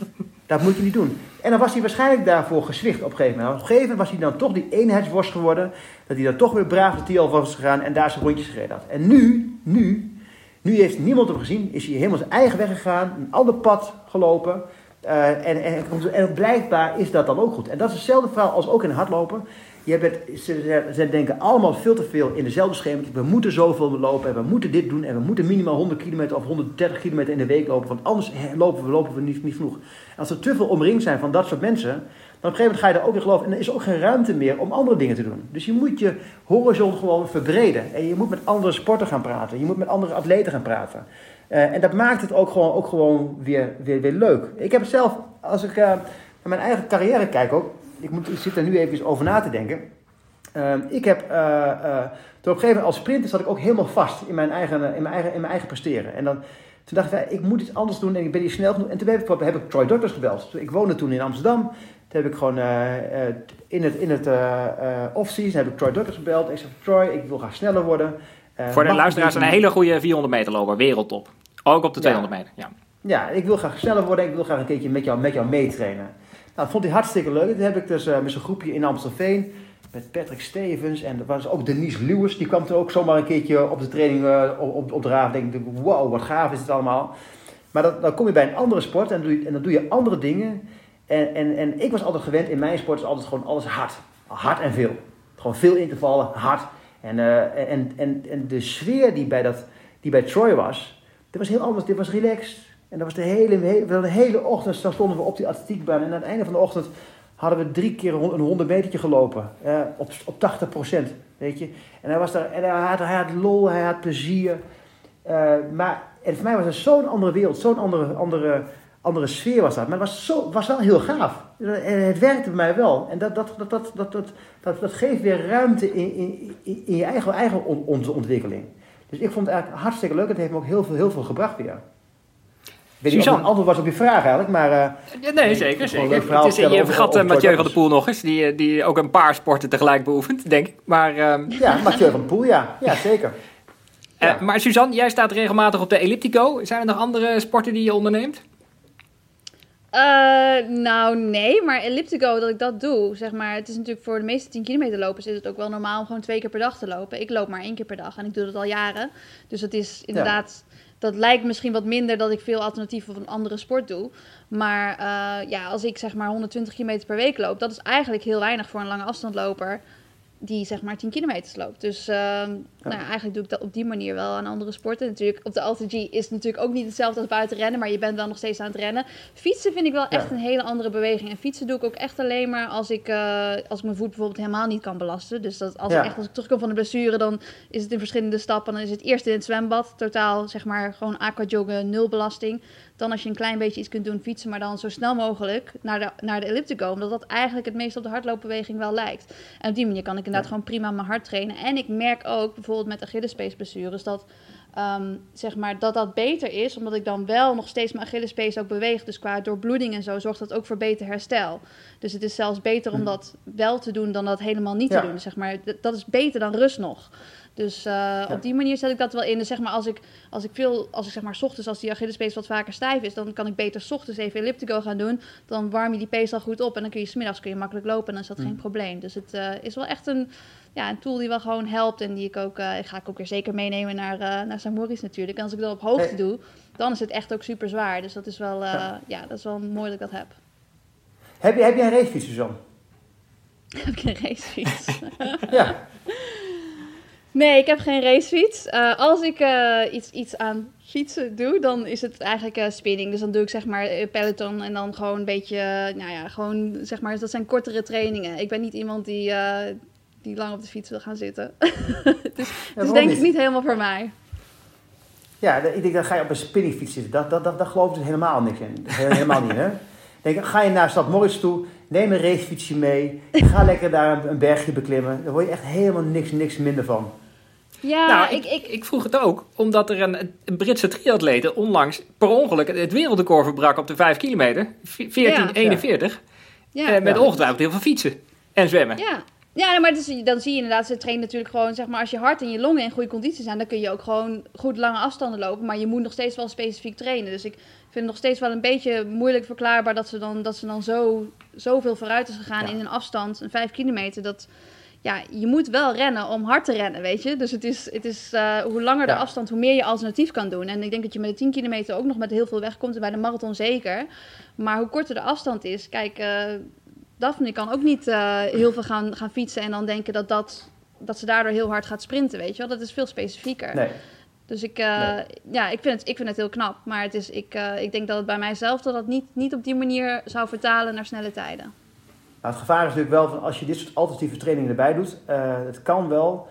Dat moet je niet doen. En dan was hij waarschijnlijk daarvoor gezwicht op een gegeven moment. Op een gegeven moment was hij dan toch die eenheidsworst geworden. Dat hij dan toch weer braaf de Tiel was gegaan en daar zijn rondjes gereden had. En nu, nu, nu heeft niemand hem gezien. Is hij helemaal zijn eigen weg gegaan. Een ander pad gelopen. Uh, en, en, en, blijkbaar is dat dan ook goed. En dat is hetzelfde verhaal als ook in hardlopen. Ze, ze, denken allemaal veel te veel in dezelfde schema. We moeten zoveel lopen en we moeten dit doen en we moeten minimaal 100 kilometer of 130 kilometer in de week lopen. Want anders lopen we, lopen we niet, niet genoeg. als er te veel omringd zijn van dat soort mensen, dan op een gegeven moment ga je daar ook in geloven. En er is ook geen ruimte meer om andere dingen te doen. Dus je moet je horizon gewoon verbreden. En je moet met andere sporten gaan praten. Je moet met andere atleten gaan praten. Uh, en dat maakt het ook gewoon, ook gewoon weer, weer, weer leuk. Ik heb zelf, als ik uh, naar mijn eigen carrière kijk ook, ik, moet, ik zit er nu even over na te denken. Uh, ik heb, uh, uh, toen op een gegeven moment als sprinter zat ik ook helemaal vast in mijn eigen, in mijn eigen, in mijn eigen presteren. En dan, toen dacht ik, ik moet iets anders doen en ik ben hier snel genoeg. En toen heb ik, heb ik Troy Doctors gebeld. Ik woonde toen in Amsterdam. Toen heb ik gewoon in het, in het off-season heb ik Troy Doctors gebeld. Ik zei, Troy, ik wil graag sneller worden. Voor de luisteraars een hele goede 400 meter loper, wereldtop. Ook op de 200 meter, ja. Ja, ik wil graag sneller worden. Ik wil graag een keertje met jou, met jou meetrainen. Nou, dat vond hij hartstikke leuk. Toen heb ik dus uh, met zo'n groepje in Amstelveen. Met Patrick Stevens en er was ook Denise Lewis. Die kwam er ook zomaar een keertje op de training uh, op, op de. Denk ik, wow, wat gaaf is het allemaal. Maar dat, dan kom je bij een andere sport en, doe je, en dan doe je andere dingen. En, en, en ik was altijd gewend, in mijn sport is altijd gewoon alles hard. Hard en veel. Gewoon veel intervallen, hard. En, uh, en, en, en de sfeer die bij dat die bij Troy was, dat was heel anders. Dit was relaxed. En dat was de hele, de hele ochtend stonden we op die atletiekbaan. En aan het einde van de ochtend hadden we drie keer een 100 metertje gelopen. Op, op 80 procent, weet je. En hij was daar, en hij had, hij had lol, hij had plezier. Uh, maar voor mij was het zo'n andere wereld, zo'n andere, andere, andere sfeer was dat. Maar het was, zo, was wel heel gaaf. En het werkte bij mij wel. En dat, dat, dat, dat, dat, dat, dat, dat geeft weer ruimte in, in, in je eigen, eigen ontwikkeling. Dus ik vond het eigenlijk hartstikke leuk. Het heeft me ook heel veel, heel veel gebracht weer. Ik weet niet of het antwoord was op je vraag eigenlijk, maar... Uh, ja, nee, zeker. zeker. Het is, je vergat uh, Mathieu van der Poel nog eens, die, die ook een paar sporten tegelijk beoefent, denk ik. Maar, uh, ja, Mathieu van der Poel, ja. Ja, zeker. Ja. maar Suzanne, jij staat regelmatig op de elliptico. Zijn er nog andere sporten die je onderneemt? nou, nee, maar elliptico, dat ik dat doe, zeg maar, het is natuurlijk voor de meeste 10 kilometer lopers is het ook wel normaal om gewoon twee keer per dag te lopen. Ik loop maar één keer per dag en ik doe dat al jaren. Dus het is inderdaad dat lijkt misschien wat minder dat ik veel alternatieven van een andere sport doe. Maar uh, ja, als ik zeg maar 120 km per week loop, dat is eigenlijk heel weinig voor een lange afstandloper die zeg maar 10 kilometer loopt. Dus uh, nou eigenlijk doe ik dat op die manier wel aan andere sporten. Natuurlijk, op de AlterG is het natuurlijk ook niet hetzelfde als buiten rennen, maar je bent wel nog steeds aan het rennen. Fietsen vind ik wel echt een hele andere beweging. En fietsen doe ik ook echt alleen maar als ik, uh, als ik mijn voet bijvoorbeeld helemaal niet kan belasten. Dus dat als, ik echt, als ik terugkom van de blessure, dan is het in verschillende stappen. Dan is het eerst in het zwembad, totaal zeg maar gewoon aquajoggen, nul belasting. Dan als je een klein beetje iets kunt doen, fietsen, maar dan zo snel mogelijk naar de, naar de elliptico. Omdat dat eigenlijk het meest op de hardloopbeweging wel lijkt. En op die manier kan ik inderdaad gewoon prima mijn hart trainen. En ik merk ook bijvoorbeeld met Achillespees blessures dat... Um, zeg maar, dat dat beter is, omdat ik dan wel nog steeds mijn Achillespees ook beweeg. Dus qua doorbloeding en zo zorgt dat ook voor beter herstel. Dus het is zelfs beter om hm. dat wel te doen dan dat helemaal niet te doen. Zeg maar, dat is beter dan rust nog. Dus uh, op die manier zet ik dat wel in. Dus zeg maar, als ik, als ik veel, als ik zeg maar, ochtends, als die Achillespees wat vaker stijf is, dan kan ik beter ochtends even elliptico gaan doen. Dan warm je die pees al goed op en dan kun je smiddags kun je makkelijk lopen en dan is dat geen mm. probleem. Dus het uh, is wel echt een, ja, een tool die wel gewoon helpt en die ik ook, uh, ga ik ook weer zeker meenemen naar, naar Samoris natuurlijk. En als ik dat op hoogte doe, dan is het echt ook super zwaar. Dus dat is wel, ja. ja. dat is wel mooi dat ik dat heb. Heb je, heb je een racefiets, Suzanne? heb ik een racefiets? ja. Nee, ik heb geen racefiets. Uh, als ik uh, iets, iets aan fietsen doe, dan is het eigenlijk uh, spinning. Dus dan doe ik zeg maar peloton en dan gewoon een beetje, nou ja, gewoon zeg maar, dat zijn kortere trainingen. Ik ben niet iemand die, die lang op de fiets wil gaan zitten. dus ja, dus denk ik niet helemaal voor mij. Ja, ik denk, dan ga je op een spinningfiets zitten. Dat, dat, dat, dat geloof ik dus helemaal niks in. Helemaal niet, hè? Denk, ga je naar Stad Morris toe, neem een racefietsje mee. Ga lekker daar een, bergje beklimmen. Daar word je echt helemaal niks, niks minder van. Ja, nou, ik, ik, ik, vroeg het ook omdat er een, een Britse triatlete onlangs per ongeluk het wereldrecord verbrak op de 5 kilometer. 14.41. Ja. Eh, met ongetwijfeld heel veel fietsen en zwemmen. Ja, ja, maar dus, dan zie je inderdaad, ze trainen natuurlijk gewoon, zeg maar, als je hart en je longen in goede conditie zijn, dan kun je ook gewoon goed lange afstanden lopen. Maar je moet nog steeds wel specifiek trainen. Dus ik vind het nog steeds wel een beetje moeilijk verklaarbaar dat ze dan, dat ze dan zo, zoveel vooruit is gegaan in een afstand, een 5 kilometer. Dat, ja, je moet wel rennen om hard te rennen, weet je. Dus het is, het is uh, hoe langer de afstand, hoe meer je alternatief kan doen. En ik denk dat je met de 10 kilometer ook nog met heel veel wegkomt. En bij de marathon zeker. Maar hoe korter de afstand is, kijk, uh, Daphne kan ook niet uh, heel veel gaan, gaan fietsen en dan denken dat, dat, dat ze daardoor heel hard gaat sprinten, weet je wel. Dat is veel specifieker. Nee. Dus ik, ja, ik, vind het, ik vind het heel knap. Maar het is, ik, ik denk dat het bij mijzelf dat dat niet, niet op die manier zou vertalen naar snelle tijden. Nou, het gevaar is natuurlijk wel van als je dit soort alternatieve trainingen erbij doet, uh, het kan wel,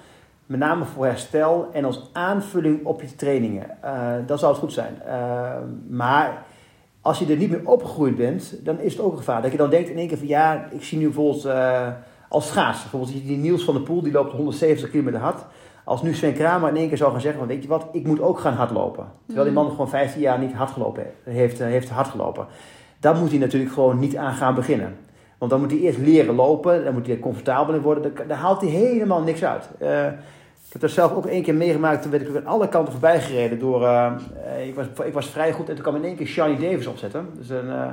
met name voor herstel en als aanvulling op je trainingen. Uh, dan zou het goed zijn. Uh, maar als je er niet meer opgegroeid bent, dan is het ook een gevaar. Dat je dan denkt in één keer van ja, ik zie nu bijvoorbeeld als schaats, bijvoorbeeld die Niels van der Poel, die loopt 170 km hard. Als nu Sven Kramer in één keer zou gaan zeggen, van, weet je wat, ik moet ook gaan hardlopen. Terwijl die mhm. man gewoon 15 jaar niet hard gelopen heeft, heeft hardgelopen. Dan moet hij natuurlijk gewoon niet aan gaan beginnen. Want dan moet hij eerst leren lopen, dan moet hij comfortabel in worden. Daar, haalt hij helemaal niks uit. Uh, ik heb dat zelf ook één keer meegemaakt. Toen werd ik aan alle kanten voorbij gereden. Door, uh, ik, was, ik was vrij goed en toen kwam in één keer Shiny Davis opzetten. Dus een uh,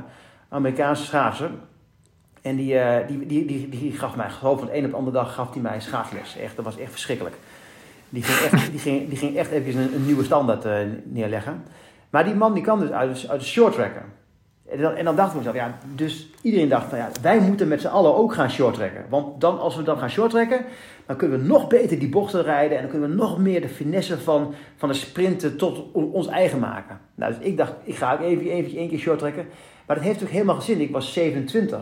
Amerikaanse schaatser. En die, die, die, die, die, gaf mij, van de een op de andere dag, gaf hij mij schaatsles. Echt, dat was echt verschrikkelijk. Die ging echt, die ging, die ging echt even een, nieuwe standaard neerleggen. Maar die man die kan dus uit, uit de short tracken. En dan, en dan dacht ik mezelf, ja, dus iedereen dacht ja, wij moeten met z'n allen ook gaan shorttrekken. Want dan, als we dan gaan shorttrekken, dan kunnen we nog beter die bochten rijden en dan kunnen we nog meer de finesse van, van de sprinten tot ons eigen maken. Nou, dus ik dacht, ik ga ook even, even één keer shorttrekken. Maar dat heeft natuurlijk helemaal zin. Ik was 27.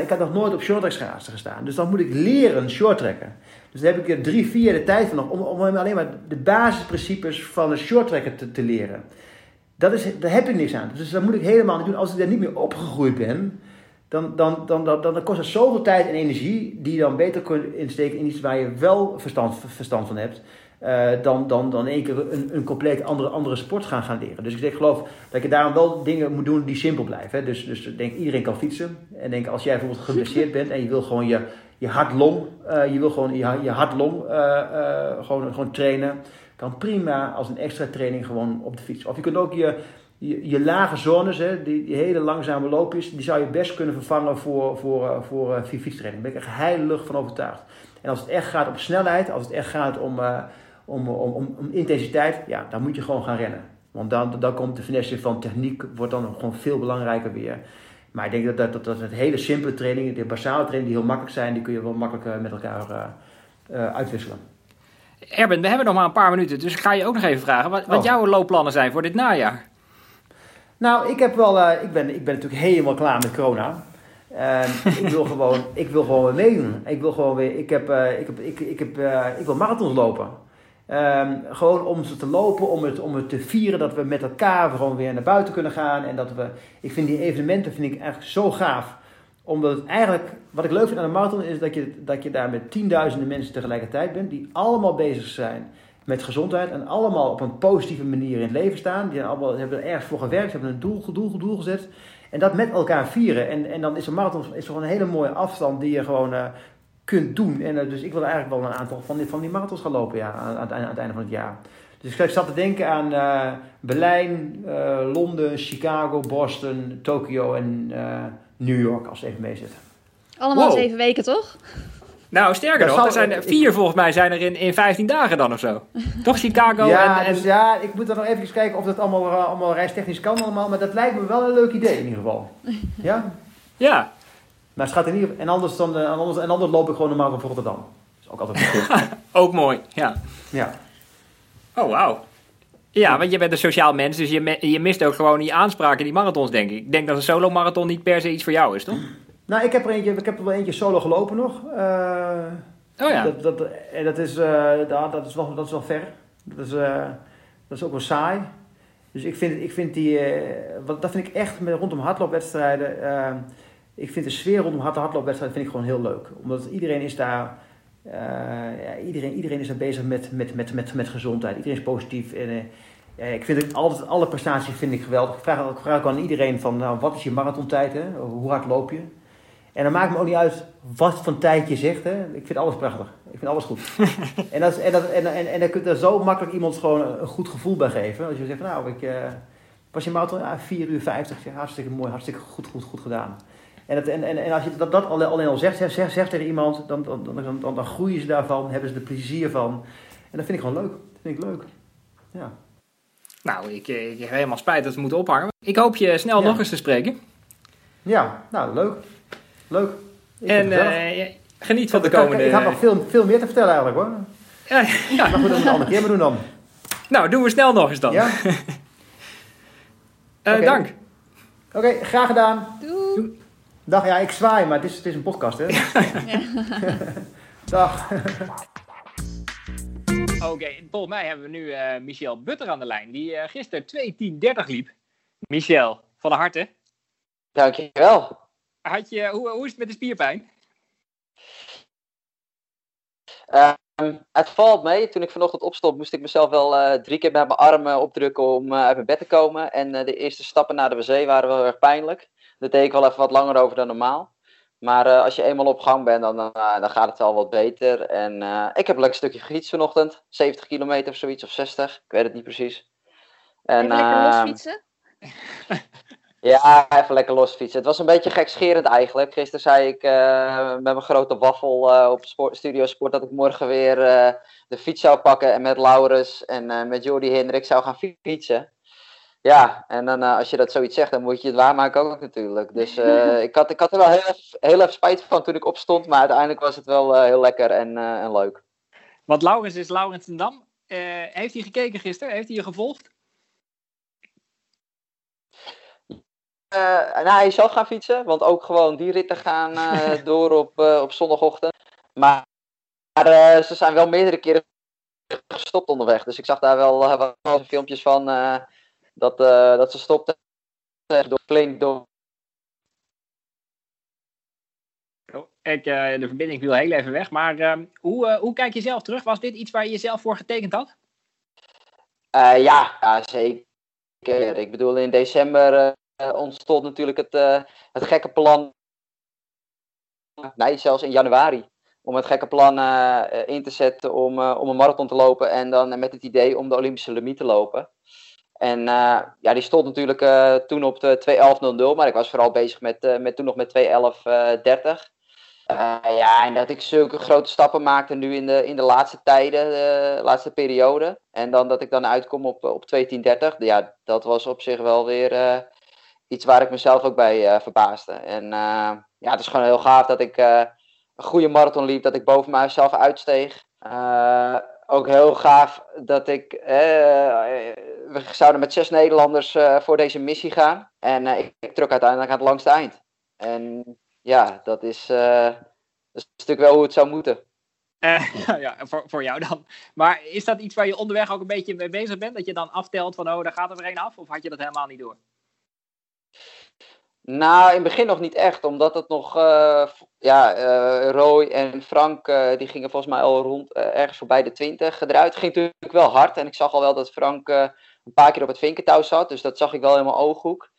Ik had nog nooit op shorttrackschaatsen gestaan. Dus dan moet ik leren shorttrekken. Dus dan heb ik er drie, vier de tijd van nog om, om alleen maar de basisprincipes van een shorttrekker te, te leren. Dat is, daar heb ik niks aan. Dus dat moet ik helemaal niet doen. Als ik daar niet meer opgegroeid ben, dan, dan, dan, dan, dan, kost het zoveel tijd en energie die je dan beter kunt insteken in iets waar je wel verstand, verstand van hebt. Uh, dan, dan, dan één keer een, een compleet andere, andere sport gaan, gaan leren. Dus ik denk, geloof dat je daarom wel dingen moet doen die simpel blijven. Hè. Dus, dus denk, iedereen kan fietsen. En denk, als jij bijvoorbeeld geblesseerd bent en je wil gewoon je, je hart-long, uh, je wil gewoon je, je uh, gewoon, gewoon trainen kan prima als een extra training gewoon op de fiets. Of je kunt ook je, je, lage zones, hè, die, die, hele langzame loopjes, die zou je best kunnen vervangen voor, voor, eh, voor uh, fietstraining. Daar ben ik echt heilig van overtuigd. En als het echt gaat om snelheid, als het echt gaat om, uh, om, om, om, om, intensiteit, ja, dan moet je gewoon gaan rennen. Want dan, dan komt de finesse van techniek, wordt dan gewoon veel belangrijker weer. Maar ik denk dat, dat, dat, dat het hele simpele trainingen, de basale trainingen die heel makkelijk zijn, die kun je wel makkelijk met elkaar uitwisselen. Erben, we hebben nog maar een paar minuten, dus ik ga je ook nog even vragen wat, wat oh. jouw loopplannen zijn voor dit najaar. Nou, ik, heb wel, uh, ik, ben, ik ben natuurlijk helemaal klaar met corona. Uh, ik wil gewoon, ik wil gewoon weer meedoen. Ik wil gewoon weer, ik heb, uh, ik heb, ik, ik heb, uh, ik wil marathons lopen. Um, gewoon om ze te lopen, om het, om het te vieren dat we met elkaar gewoon weer naar buiten kunnen gaan. En dat we, ik vind die evenementen vind ik eigenlijk zo gaaf omdat het eigenlijk, wat ik leuk vind aan een marathon is dat je, dat je daar met tienduizenden mensen tegelijkertijd bent. Die allemaal bezig zijn met gezondheid. En allemaal op een positieve manier in het leven staan. Die allemaal, hebben er voor gewerkt, hebben een doel, doel, doel gezet. En dat met elkaar vieren. En, en dan is een marathon is toch een hele mooie afstand die je gewoon uh, kunt doen. En uh, dus ik wil eigenlijk wel een aantal van die, van die marathons gaan lopen ja, aan, aan, aan het einde van het jaar. Dus ik zat te denken aan uh, Berlijn, Londen, Chicago, Boston, Tokio en New York als even mee zitten. Allemaal wow. zeven weken, toch? Nou, sterker nog, er zijn er vier volgens mij zijn er in, in 15 dagen dan of zo. Toch Chicago ja, en, en... Dus ja, ik moet er nog even kijken of dat allemaal, uh, allemaal reistechnisch kan allemaal. Maar dat lijkt me wel een leuk idee in ieder geval. Ja? Ja. Maar het gaat in ieder geval... En anders, dan, uh, anders, en anders loop ik gewoon normaal van Rotterdam. Dat is ook altijd goed. ook mooi, ja. Ja. Oh, wauw. Ja, want je bent een sociaal mens, dus je, je mist ook gewoon die aanspraken in die marathons, denk ik. Ik denk dat een solo-marathon niet per se iets voor jou is, toch? Nou, ik heb er, eentje, ik heb er wel eentje solo gelopen nog. Uh, oh ja. Dat, dat, dat, is, uh, dat, is wel, dat is wel ver. Dat is, uh, dat is ook wel saai. Dus ik vind, ik vind die, wat, dat vind ik echt met, rondom hardloopwedstrijden. ik vind de sfeer rondom hardloopwedstrijden vind ik gewoon heel leuk. Omdat iedereen is daar... ja, iedereen, iedereen is daar bezig met, met, met, met, met gezondheid. Iedereen is positief. En, ik vind het altijd, alle prestaties vind ik geweldig. Ik vraag, ik vraag ook aan iedereen van, nou, wat is je marathontijd? Hè? Hoe hard loop je? En dan maakt me ook niet uit wat voor tijd je zegt. Hè? Ik vind alles prachtig. Ik vind alles goed. en, dat, en, dat, en, en, en dan kun je zo makkelijk iemand gewoon een goed gevoel bij geven. Als je zegt, nou, ik, uh, was je marathon? Ja, 4 uur 50. hartstikke mooi, hartstikke goed, goed, goed gedaan. En, dat, en, en, en als je dat, dat alleen al zegt, zegt, zegt tegen iemand, dan, dan, dan, dan, dan groeien ze daarvan, hebben ze er plezier van. En dat vind ik gewoon leuk. Dat vind ik leuk. Ja. Nou, ik, ik heb helemaal spijt dat we moeten ophangen. Ik hoop je snel ja. nog eens te spreken. Ja, nou, leuk. Leuk. Ik en uh, geniet van de komende... Ik, ik had nog veel, veel meer te vertellen eigenlijk hoor. Ja, ja. Maar goed, dat we een andere keer maar doen dan. Nou, doen we snel nog eens dan. Ja. uh, okay. Dank. Oké, okay, graag gedaan. Doei. Dag, ja, ik zwaai, maar het is, het is een podcast, hè? Ja. Dag. Oké, okay, volgens mij hebben we nu uh, Michel Butter aan de lijn, die uh, gisteren 2.10.30 liep. Michel, van harte. Dankjewel. Had je, hoe, hoe is het met de spierpijn? Um, het valt mee. Toen ik vanochtend opstond, moest ik mezelf wel uh, drie keer met mijn armen opdrukken om uh, uit mijn bed te komen. En uh, de eerste stappen naar de wc waren wel erg pijnlijk. Dat deed ik wel even wat langer over dan normaal. Maar als je eenmaal op gang bent, dan, dan gaat het wel wat beter. En ik heb een lekker stukje gefietst vanochtend. 70 kilometer of zoiets, of 60. Ik weet het niet precies. En, Even lekker los fietsen? Ja, even lekker los fietsen. Het was een beetje gekscherend eigenlijk. Gisteren zei ik met mijn grote waffel op sport, Studio Sport dat ik morgen weer de fiets zou pakken en met Laurens en met Jordi Hendrik zou gaan fietsen. Ja, en dan als je dat zoiets zegt, dan moet je het waarmaken ook natuurlijk. Dus ik, had, ik had er wel heel even, heel even spijt van toen ik opstond, maar uiteindelijk was het wel heel lekker en, en leuk. Want Laurens is Laurens ten Dam. heeft hij gekeken gisteren? Heeft hij je gevolgd? Nou, hij is zelf gaan fietsen, want ook gewoon die ritten gaan door op, op zondagochtend. Maar, maar ze zijn wel meerdere keren gestopt onderweg. Dus ik zag daar wel, wel filmpjes van dat, dat ze stopten door flink door. Oh, ik, de verbinding viel heel even weg. Maar ehm, hoe, hoe kijk je zelf terug? Was dit iets waar je jezelf voor getekend had? ja, ja, zeker. Ik bedoel, in december ontstond natuurlijk het, het gekke plan. Nee, zelfs in januari. Om het gekke plan uh, in te zetten om, om een marathon te lopen. En dan met het idee om de Olympische limiet te lopen. En ja, die stond natuurlijk toen op de 2.11.00. Maar ik was vooral bezig met, met toen nog met 2.11.30. ja, en dat ik zulke grote stappen maakte nu in de, in de laatste tijden, de laatste periode. En dan dat ik dan uitkom op, op 2.10.30. Ja, dat was op zich wel weer iets waar ik mezelf ook bij verbaasde. En ja, het is gewoon heel gaaf dat ik een goede marathon liep, dat ik boven mijzelf uitsteeg. Ook heel gaaf dat ik. we zouden met zes Nederlanders voor deze missie gaan. En ik, ik, trok uiteindelijk aan het langste eind. En ja, dat is, dat is natuurlijk wel hoe het zou moeten. ja, voor, voor jou dan. Maar is dat iets waar je onderweg ook een beetje mee bezig bent? Dat je dan aftelt van, oh, daar gaat er een af? Of had je dat helemaal niet door? Nou, in het begin nog niet echt, omdat het nog, uh, ja, uh, Roy en Frank, uh, die gingen volgens mij al rond ergens voorbij de 20 eruit. ging natuurlijk wel hard en ik zag al wel dat Frank een paar keer op het vinkentouw zat, dus dat zag ik wel in mijn ooghoek.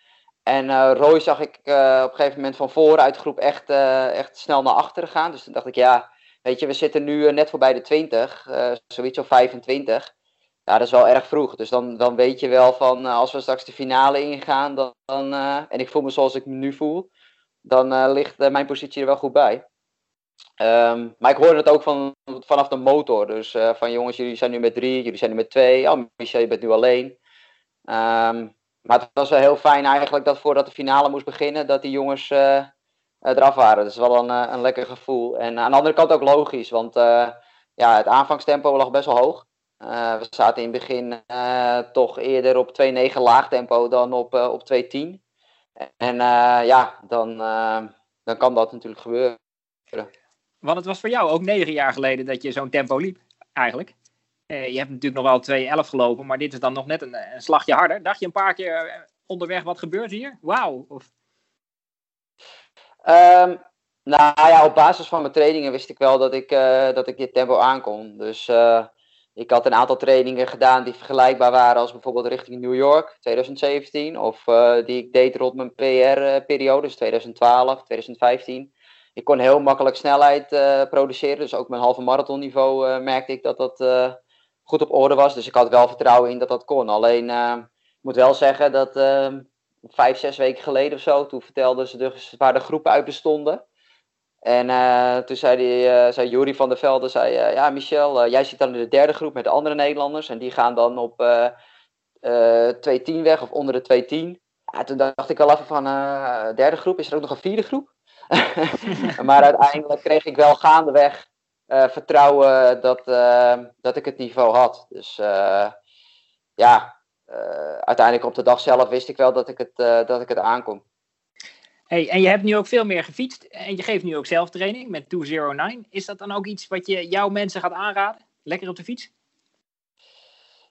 En Roy zag ik op een gegeven moment van voren uit de groep echt, echt snel naar achteren gaan. Dus toen dacht ik, ja, weet je, we zitten nu net voorbij de 20, zoiets of 25 ja, dat is wel erg vroeg. Dus dan, dan weet je wel van uh, als we straks de finale ingaan, dan, uh, en ik voel me zoals ik me nu voel, dan uh, ligt mijn positie er wel goed bij. Um, maar ik hoorde het ook van, vanaf de motor. Dus van jongens, jullie zijn nu met drie, jullie zijn nu met twee. Oh, Michel, je bent nu alleen. Um, maar het was wel heel fijn eigenlijk dat voordat de finale moest beginnen, dat die jongens eraf waren. Dat is wel een, een lekker gevoel. En aan de andere kant ook logisch, want ja, het aanvangstempo lag best wel hoog. We zaten in het begin toch eerder op 2.9 laag tempo dan op, op 2.10. En ja, dan, dan kan dat natuurlijk gebeuren. Want het was voor jou ook negen jaar geleden dat je zo'n tempo liep, eigenlijk. je hebt natuurlijk nog wel 2.11 gelopen, maar dit is dan nog net een, een, slagje harder. Dacht je een paar keer onderweg, wat gebeurt hier? Wauw. Of... Um, nou ja, op basis van mijn trainingen wist ik wel dat ik, dat ik dit tempo aankon. Dus ik had een aantal trainingen gedaan die vergelijkbaar waren als bijvoorbeeld richting New York 2017. Of uh, die ik deed rond mijn PR-periode, dus 2012, 2015. Ik kon heel makkelijk snelheid uh, produceren. Dus ook mijn halve marathon niveau uh, merkte ik dat dat goed op orde was. Dus ik had wel vertrouwen in dat dat kon. Alleen, ik moet wel zeggen dat vijf, zes weken geleden of zo, toen vertelden ze dus waar de groepen uit bestonden. En uh, toen zei, die, uh, zei van der Velde, zei, uh, ja Michel, jij zit dan in de derde groep met de andere Nederlanders. En die gaan dan op 2.10 weg of onder de 2.10. Ja, toen dacht ik wel even van, derde groep, is er ook nog een vierde groep? maar uiteindelijk kreeg ik wel gaandeweg vertrouwen dat, dat ik het niveau had. Dus ja, uiteindelijk op de dag zelf wist ik wel dat ik het, dat ik het aankom. Hey, en je hebt nu ook veel meer gefietst en je geeft nu ook zelf training met 209. Is dat dan ook iets wat je jouw mensen gaat aanraden? Lekker op de fiets?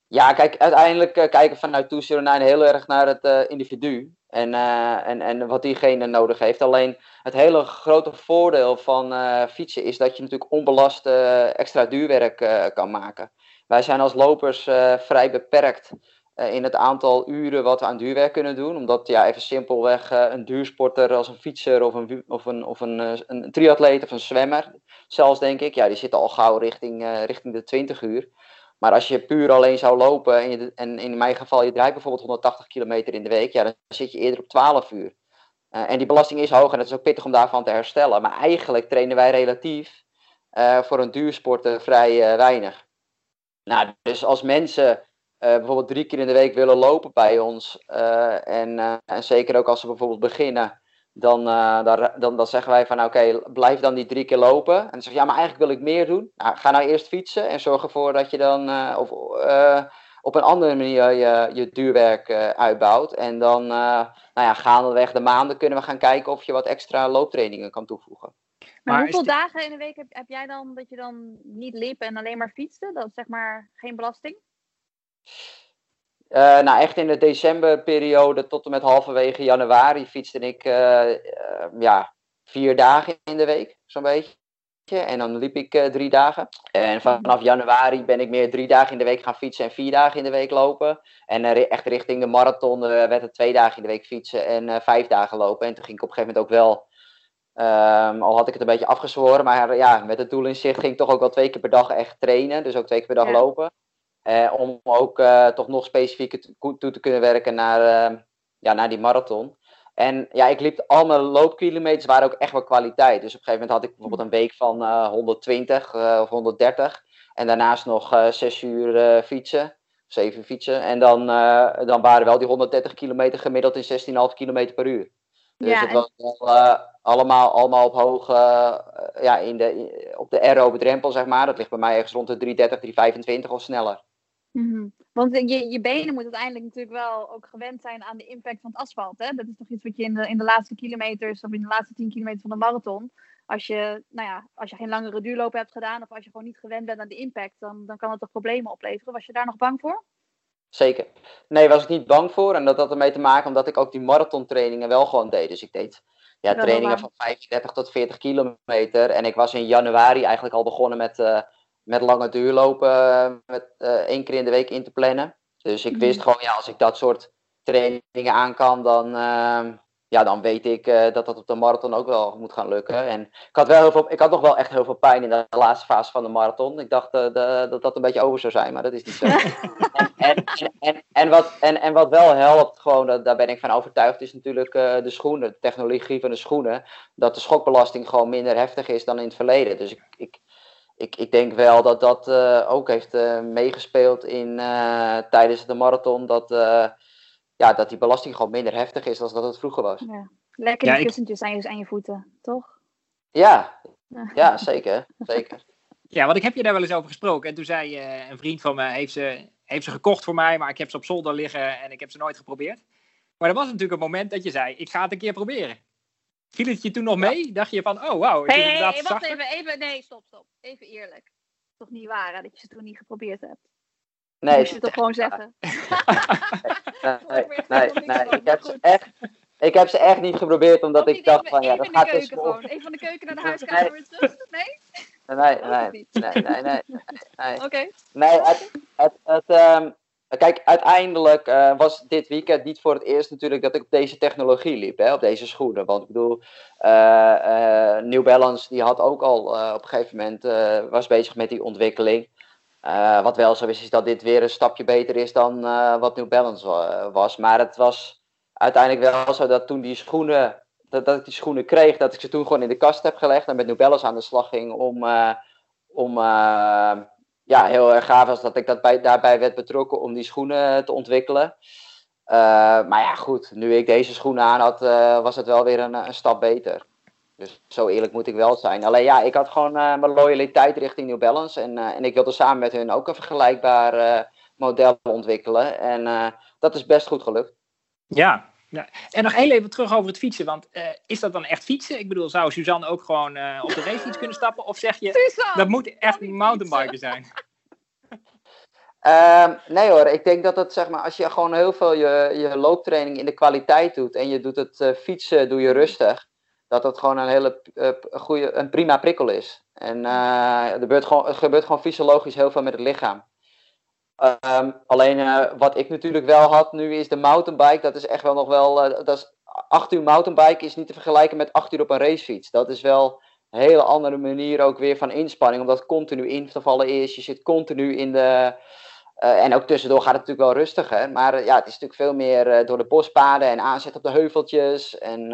Ja, kijk, uiteindelijk uh, kijken vanuit 209 heel erg naar het uh, individu. En, uh, en, en wat diegene nodig heeft. Alleen het hele grote voordeel van fietsen is dat je natuurlijk onbelast extra duurwerk kan maken. Wij zijn als lopers vrij beperkt eh, in het aantal uren wat we aan duurwerk kunnen doen. Omdat ja, even simpelweg uh, een duursporter als een fietser of een, of een, of een, uh, een triatleet of een zwemmer, zelfs denk ik, ja, die zitten al gauw richting, richting de 20 uur. Maar als je puur alleen zou lopen en, en in mijn geval je draait bijvoorbeeld 180 kilometer in de week, ja, dan zit je eerder op 12 uur. en die belasting is hoog en het is ook pittig om daarvan te herstellen. Maar eigenlijk trainen wij relatief voor een duursporter vrij weinig. Nou, dus als mensen bijvoorbeeld drie keer in de week willen lopen bij ons, en, en zeker ook als ze bijvoorbeeld beginnen, dan, dan, dan, dan, zeggen wij van oké, blijf dan die drie keer lopen. En dan zeg je, ja, maar eigenlijk wil ik meer doen. Nou, ga nou eerst fietsen en zorg ervoor dat je dan of, op een andere manier je, je duurwerk uitbouwt. En dan, nou ja, gaandeweg de maanden kunnen we gaan kijken of je wat extra looptrainingen kan toevoegen. Maar, hoeveel dagen in de week heb, heb, jij dan dat je dan niet liep en alleen maar fietste? Dat is zeg maar geen belasting? Uh, nou, echt in de decemberperiode tot en met halverwege januari fietste ik uh, uh, ja, vier dagen in de week, zo'n beetje. En dan liep ik drie dagen. En vanaf januari ben ik meer drie dagen in de week gaan fietsen en vier dagen in de week lopen. En echt richting de marathon werd het twee dagen in de week fietsen en vijf dagen lopen. En toen ging ik op een gegeven moment ook wel Um, al had ik het een beetje afgezworen, maar ja, met het doel in zicht ging ik toch ook wel twee keer per dag echt trainen. Dus ook twee keer per dag lopen. Uh, om ook uh, toch nog specifieker toe te kunnen werken naar, uh, ja, naar die marathon. En ja, ik liep al mijn loopkilometers waren ook echt wel kwaliteit. Dus op een gegeven moment had ik bijvoorbeeld een week van 120 of 130. En daarnaast nog 6 uur fietsen, 7 fietsen. En dan, dan waren wel die 130 kilometer gemiddeld in 16,5 kilometer per uur. Dus ja, het was wel allemaal, allemaal op hoge, uh, ja, in de, op de aerobe drempel, zeg maar. Dat ligt bij mij ergens rond de 330, 325 of sneller. Mm -hmm. Want je, je benen moeten uiteindelijk natuurlijk wel ook gewend zijn aan de impact van het asfalt. Hè? Dat is toch iets wat je in de, in de laatste kilometers of in de laatste 10 kilometer van de marathon. Als je, nou ja, als je geen langere duurloop hebt gedaan of als je gewoon niet gewend bent aan de impact, dan, dan kan het toch problemen opleveren. Was je daar nog bang voor? Zeker. Nee, was ik niet bang voor. En dat had ermee te maken omdat ik ook die marathontrainingen wel gewoon deed. Dus ik deed ja, trainingen van 35 tot 40 kilometer. En ik was in januari eigenlijk al begonnen met, uh, met lange duurlopen. Uh, met uh, één keer in de week in te plannen. Dus ik wist mhm. gewoon, ja, als ik dat soort trainingen aan kan, dan, ehm, ja, dan weet ik uh, dat dat op de marathon ook wel moet gaan lukken. En ik had, wel heel veel, ik had nog wel echt heel veel pijn in de laatste fase van de marathon. Ik dacht uh, de, dat dat een beetje over zou zijn, maar dat is niet zo. en, en, en, en, wat, en, en wat wel helpt, gewoon, dat, daar ben ik van overtuigd, is natuurlijk de schoenen, de technologie van de schoenen. Dat de schokbelasting gewoon minder heftig is dan in het verleden. Dus ik, ik, ik, ik denk wel dat dat ook heeft meegespeeld in, tijdens de marathon. Dat ja, dat die belasting gewoon minder heftig is dan dat het vroeger was. Ja. Lekker die ja, kussentjes ik... aan, je, aan je voeten, toch? Ja, ja zeker, zeker. Ja, want ik heb je daar wel eens over gesproken. En toen zei uh, een vriend van me, heeft ze, heeft ze gekocht voor mij, maar ik heb ze op zolder liggen en ik heb ze nooit geprobeerd. Maar er was natuurlijk een moment dat je zei, ik ga het een keer proberen. Viel het je toen nog mee? Dacht je van, oh wauw. Hé, hey, hey, wacht even, even, nee, stop, stop. Even eerlijk. Toch niet waar hè, dat je ze toen niet geprobeerd hebt? Nee. Moet je het toch gewoon zeggen? nee, nee, nee, ik heb ze echt... Ik heb ze echt niet geprobeerd, omdat ik dacht van ja, dat gaat dus gewoon. Even van de keuken naar de huiskamer weer terug? Nee? Nee, nee, nee, nee, nee. nee. Oké. Okay. Nee, het, het, het, um, kijk, uiteindelijk uh, was dit weekend niet voor het eerst natuurlijk dat ik op deze technologie liep, hè, op deze schoenen. Want ik bedoel, uh, uh, New Balance die had ook al op een gegeven moment, was bezig met die ontwikkeling. Wat wel zo is, is dat dit weer een stapje beter is dan wat New Balance was. Maar het was uiteindelijk wel zo dat toen die schoenen, dat, ik die schoenen kreeg, dat ik ze toen gewoon in de kast heb gelegd en met New Balance aan de slag ging om, om ja, heel erg gaaf was dat ik dat bij, daarbij werd betrokken om die schoenen te ontwikkelen. maar ja, goed, nu ik deze schoenen aan had, was het wel weer een, stap beter. Dus zo eerlijk moet ik wel zijn. Alleen ja, ik had gewoon mijn loyaliteit richting New Balance. En, en ik wilde samen met hun ook een vergelijkbaar model ontwikkelen. En dat is best goed gelukt. Ja, ja. En nog heel even terug over het fietsen. Want is dat dan echt fietsen? Ik bedoel, zou Suzanne ook gewoon op de racefiets kunnen stappen? Of zeg je, Suzanne, dat moet echt mountainbiken zijn? Uh, nee hoor, ik denk dat het zeg maar, als je gewoon heel veel je, je looptraining in de kwaliteit doet en je doet het fietsen, doe je rustig dat dat gewoon een hele uh, goede, een prima prikkel is. En uh, er, gebeurt gewoon, er gebeurt gewoon fysiologisch heel veel met het lichaam. Um, alleen uh, wat ik natuurlijk wel had nu is de mountainbike. Dat is echt wel nog wel. dat is, 8 uur mountainbike is niet te vergelijken met 8 uur op een racefiets. Dat is wel een hele andere manier ook weer van inspanning. Omdat continu in te vallen is. Je zit continu in de. en ook tussendoor gaat het natuurlijk wel rustiger. Maar ja, het is natuurlijk veel meer door de bospaden en aanzet op de heuveltjes. En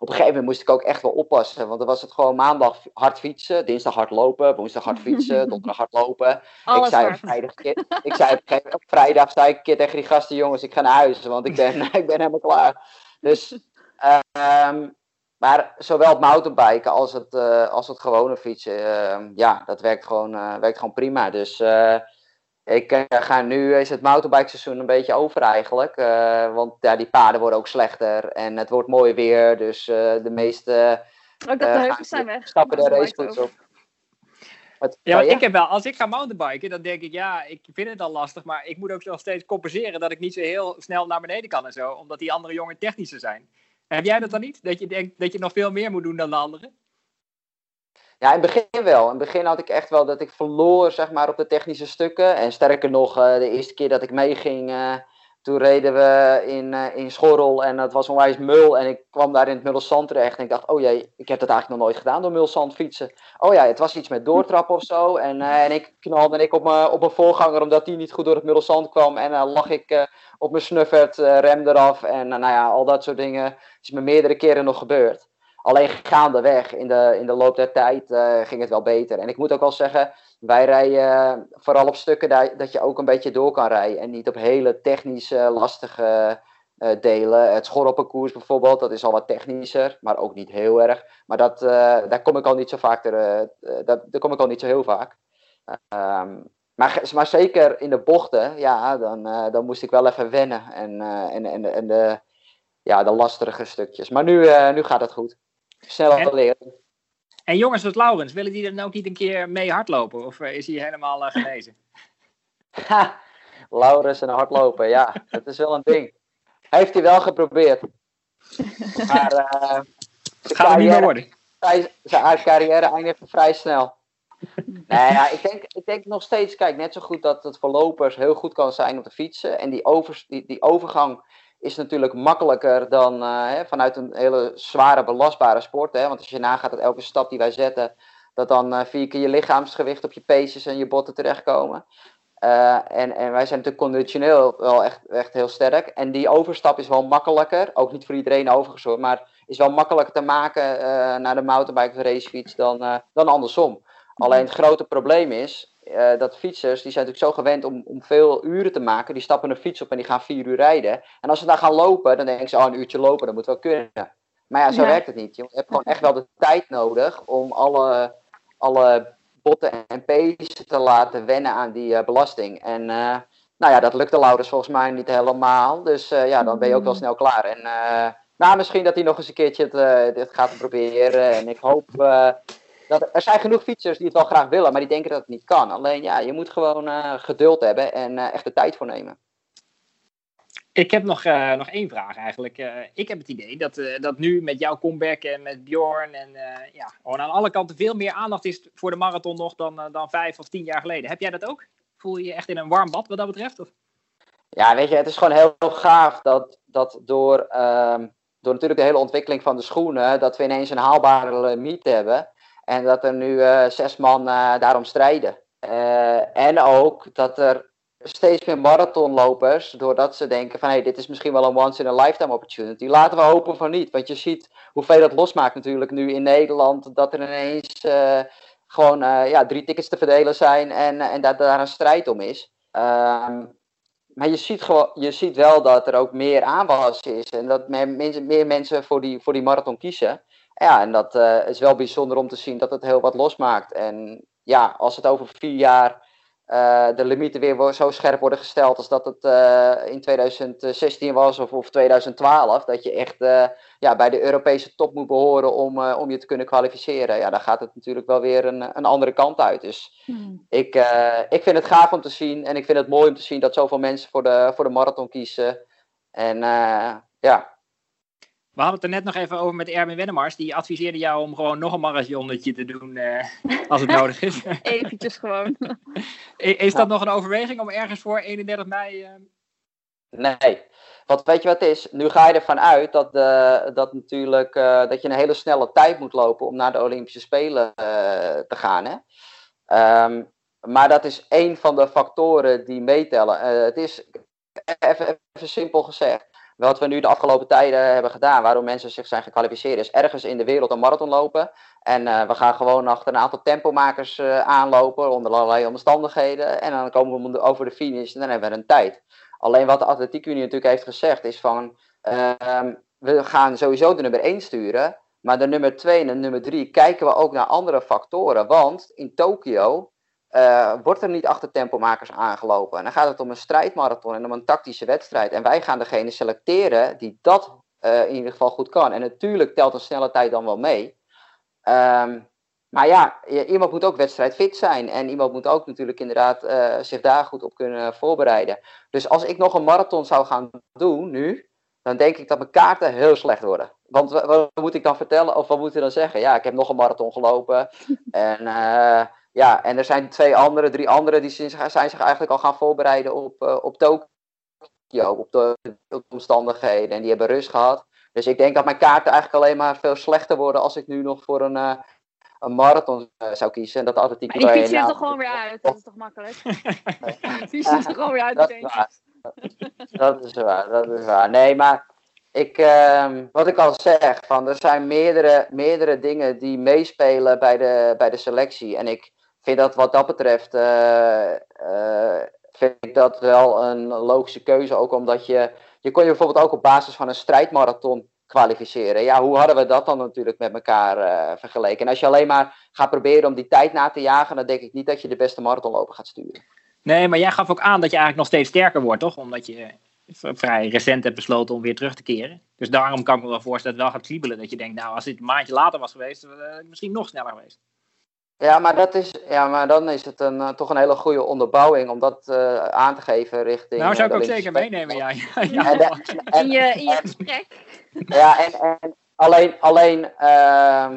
op een gegeven moment moest ik ook echt wel oppassen. Want dan was het gewoon maandag hard fietsen, dinsdag hard lopen, woensdag hard fietsen, donderdag hard lopen. Alles ik zei, op vrijdag, ik zei op, op vrijdag zei ik een keer tegen die gasten, jongens, ik ga naar huis, want ik ben, ik ben helemaal klaar. Dus, ehm, maar zowel het mountainbiken als het, eh, als het gewone fietsen, ehm, ja, dat werkt gewoon, eh, werkt gewoon prima. Dus eh, ik eh, ga nu, is het mountainbike seizoen een beetje over eigenlijk. eh, want ja, die paden worden ook slechter en het wordt mooi weer. Dus eh, de meeste Ook dat eh, de gaan heuvels zijn weg. stappen de racefiets op. Wat, Ja, want ik heb wel, als ik ga mountainbiken, dan denk ik, ja, ik vind het al lastig, maar ik moet ook nog steeds compenseren dat ik niet zo heel snel naar beneden kan en zo, omdat die andere jongen technischer zijn. Heb jij dat dan niet? Dat je denkt dat je nog veel meer moet doen dan de anderen? Ja, in het begin wel. In het begin had ik echt wel dat ik verloor zeg maar, op de technische stukken. En sterker nog, eh, de eerste keer dat ik meeging, eh, toen reden we in, eh, in Schorrel en het was onwijs mul. En ik kwam daar in het Mulzand terecht en ik dacht, oh jee, ik heb dat eigenlijk nog nooit gedaan door Mulzand fietsen. Oh ja, het was iets met doortrappen of zo. En, en ik knalde ik op mijn op mijn voorganger omdat die niet goed door het Mulzand kwam. En dan lag ik op mijn snuffert, rem eraf en nou ja, al dat soort dingen. is me meerdere keren nog gebeurd. Alleen gaandeweg in de, in de loop der tijd eh, ging het wel beter. En ik moet ook wel zeggen, wij rijden eh, vooral op stukken dat, dat je ook een beetje door kan rijden. En niet op hele technische, lastige eh, delen. Het schorrelparcours bijvoorbeeld, dat is al wat technischer, maar ook niet heel erg. Maar dat, daar kom ik al niet zo vaak, ter, dat, daar kom ik al niet zo heel vaak. Ehm, maar, maar zeker in de bochten, ja, dan, dan moest ik wel even wennen. En, en, en, en de, ja, de lastige stukjes. Maar nu, nu gaat het goed. Snel En- leren. En jongens als Laurens, willen die dan ook niet een keer mee hardlopen? Of eh, is hij helemaal eh, genezen? Ha, Laurens en hardlopen, ja, dat is wel een ding. Heeft hij wel geprobeerd. Maar Het zijn gaat er niet meer carrière, worden. vrij- zijn carrière eindigde vrij snel. Nee, ja, ik, denk, ik denk nog steeds, kijk, net zo goed dat het voor lopers heel goed kan zijn om te fietsen. En die, over, die, die overgang is natuurlijk makkelijker dan eh, hè, vanuit een hele zware, belastbare sport. Hè? Want als je nagaat dat elke stap die wij zetten, dat dan eh, vier keer je lichaamsgewicht op je peesjes en je botten terechtkomen. Eh, en, en wij zijn natuurlijk conditioneel wel echt, echt heel sterk. En die overstap is wel makkelijker. Ook niet voor iedereen overigens hoor. Maar is wel makkelijker te maken naar de mountainbike of racefiets dan, dan andersom. Alleen het grote probleem is eh, dat fietsers, die zijn natuurlijk zo gewend om, om veel uren te maken. Die stappen een fiets op en die gaan vier uur rijden. En als ze dan gaan lopen, dan denken ze, oh een uurtje lopen, dat moet wel kunnen. Maar ja, zo Ja. werkt het niet. Je hebt gewoon echt wel de tijd nodig om alle, alle botten en pezen te laten wennen aan die eh, belasting. En eh, nou ja, dat lukte Laurens volgens mij niet helemaal. Dus ja, dan ben je ook wel snel klaar. En nou, misschien dat hij nog eens een keertje het, dit gaat proberen. En ik hoop dat er zijn genoeg fietsers die het wel graag willen, maar die denken dat het niet kan. Alleen ja, je moet gewoon eh, geduld hebben en eh, echt de tijd voor nemen. Ik heb nog, eh, nog één vraag eigenlijk. Ik heb het idee dat, dat nu met jouw comeback en met Bjorn en ja, gewoon aan alle kanten veel meer aandacht is voor de marathon nog dan, dan vijf of tien jaar geleden. Heb jij dat ook? Voel je je echt in een warm bad wat dat betreft? Of? Ja, weet je, het is gewoon heel gaaf dat, dat door, ehm, door natuurlijk de hele ontwikkeling van de schoenen, dat we ineens een haalbare limiet hebben. En dat er nu eh, zes man eh, daarom strijden. Eh, en ook dat er steeds meer marathonlopers, doordat ze denken van hey, dit is misschien wel een once in a lifetime opportunity. Laten we hopen van niet. Want je ziet hoeveel dat losmaakt natuurlijk nu in Nederland. Dat er ineens gewoon ja, drie tickets te verdelen zijn en, en dat daar een strijd om is. Ehm, maar je ziet, gewoon, je ziet wel dat er ook meer aanwas is. En dat meer mensen voor die, voor die marathon kiezen. Ja, en dat eh, is wel bijzonder om te zien dat het heel wat losmaakt. En ja, als het over vier jaar eh, de limieten weer zo scherp worden gesteld als dat het eh, in 2016 was of, of 2012. Dat je echt ja, bij de Europese top moet behoren om, om je te kunnen kwalificeren. Ja, dan gaat het natuurlijk wel weer een, een andere kant uit. Dus ik, eh, ik vind het gaaf om te zien. En ik vind het mooi om te zien dat zoveel mensen voor de, voor de marathon kiezen. En ja, We hadden het er net nog even over met Erwin Wennemars. Die adviseerde jou om gewoon nog een marathonnetje te doen eh, als het nodig is. Eventjes gewoon. Is dat nog een overweging om ergens voor 31 mei... eh, Nee. Want weet je wat het is? Nu ga je ervan uit dat, de, dat, natuurlijk, eh, dat je een hele snelle tijd moet lopen om naar de Olympische Spelen eh, te gaan. Hè? Ehm, maar dat is één van de factoren die meetellen. Eh, het is even, even simpel gezegd. Wat we nu de afgelopen tijden hebben gedaan, waarom mensen zich zijn gekwalificeerd, is ergens in de wereld een marathon lopen. En uh, we gaan gewoon achter een aantal tempomakers uh, aanlopen, onder allerlei omstandigheden. En dan komen we over de finish en dan hebben we een tijd. Alleen wat de Atletiek Unie natuurlijk heeft gezegd, is van, uh, we gaan sowieso de nummer 1 sturen. Maar de nummer 2 en de nummer 3 kijken we ook naar andere factoren. Want in Tokio uh, wordt er niet achter tempomakers aangelopen. En dan gaat het om een strijdmarathon en om een tactische wedstrijd. En wij gaan degene selecteren die dat uh, in ieder geval goed kan. En natuurlijk telt een snelle tijd dan wel mee. Um, maar ja, iemand moet ook wedstrijdfit zijn. En iemand moet ook natuurlijk inderdaad uh, zich daar goed op kunnen voorbereiden. Dus als ik nog een marathon zou gaan doen nu, dan denk ik dat mijn kaarten heel slecht worden. Want wat, moet ik dan vertellen? Of wat moet je dan zeggen? Ja, ik heb nog een marathon gelopen. En ja, en er zijn twee andere, drie andere, die zijn zich eigenlijk al gaan voorbereiden op, uh, op Tokio, op de, op de omstandigheden. En die hebben rust gehad. Dus ik denk dat mijn kaarten eigenlijk alleen maar veel slechter worden als ik nu nog voor een, uh, een marathon uh, zou kiezen. En dat atletiek maar die fiets je er toch gewoon weer uit? Dat is toch makkelijk? die fiets je er gewoon weer uit dat is, waar. dat is waar, dat is waar. Nee, maar ik, uh, wat ik al zeg, van, er zijn meerdere, meerdere dingen die meespelen bij de, bij de selectie. En ik vind dat wat dat betreft, uh, uh, vind ik dat wel een logische keuze. Ook omdat je, je kon je bijvoorbeeld ook op basis van een strijdmarathon kwalificeren. Ja, hoe hadden we dat dan natuurlijk met elkaar uh, vergeleken? En als je alleen maar gaat proberen om die tijd na te jagen, dan denk ik niet dat je de beste marathonloper gaat sturen. Nee, maar jij gaf ook aan dat je eigenlijk nog steeds sterker wordt, toch? Omdat je vrij recent hebt besloten om weer terug te keren. Dus daarom kan ik me wel voorstellen dat het wel gaat kriebelen. Dat je denkt, nou, als dit een maandje later was geweest, misschien nog sneller geweest. Ja, maar, dat is, ja, maar dan is het een, uh, toch een hele goede onderbouwing om dat uh, aan te geven richting. Nou, zou ik ook zeker meenemen, ja. ja, ja. En, en, in, je, in je gesprek. Ja, en, en alleen, alleen uh,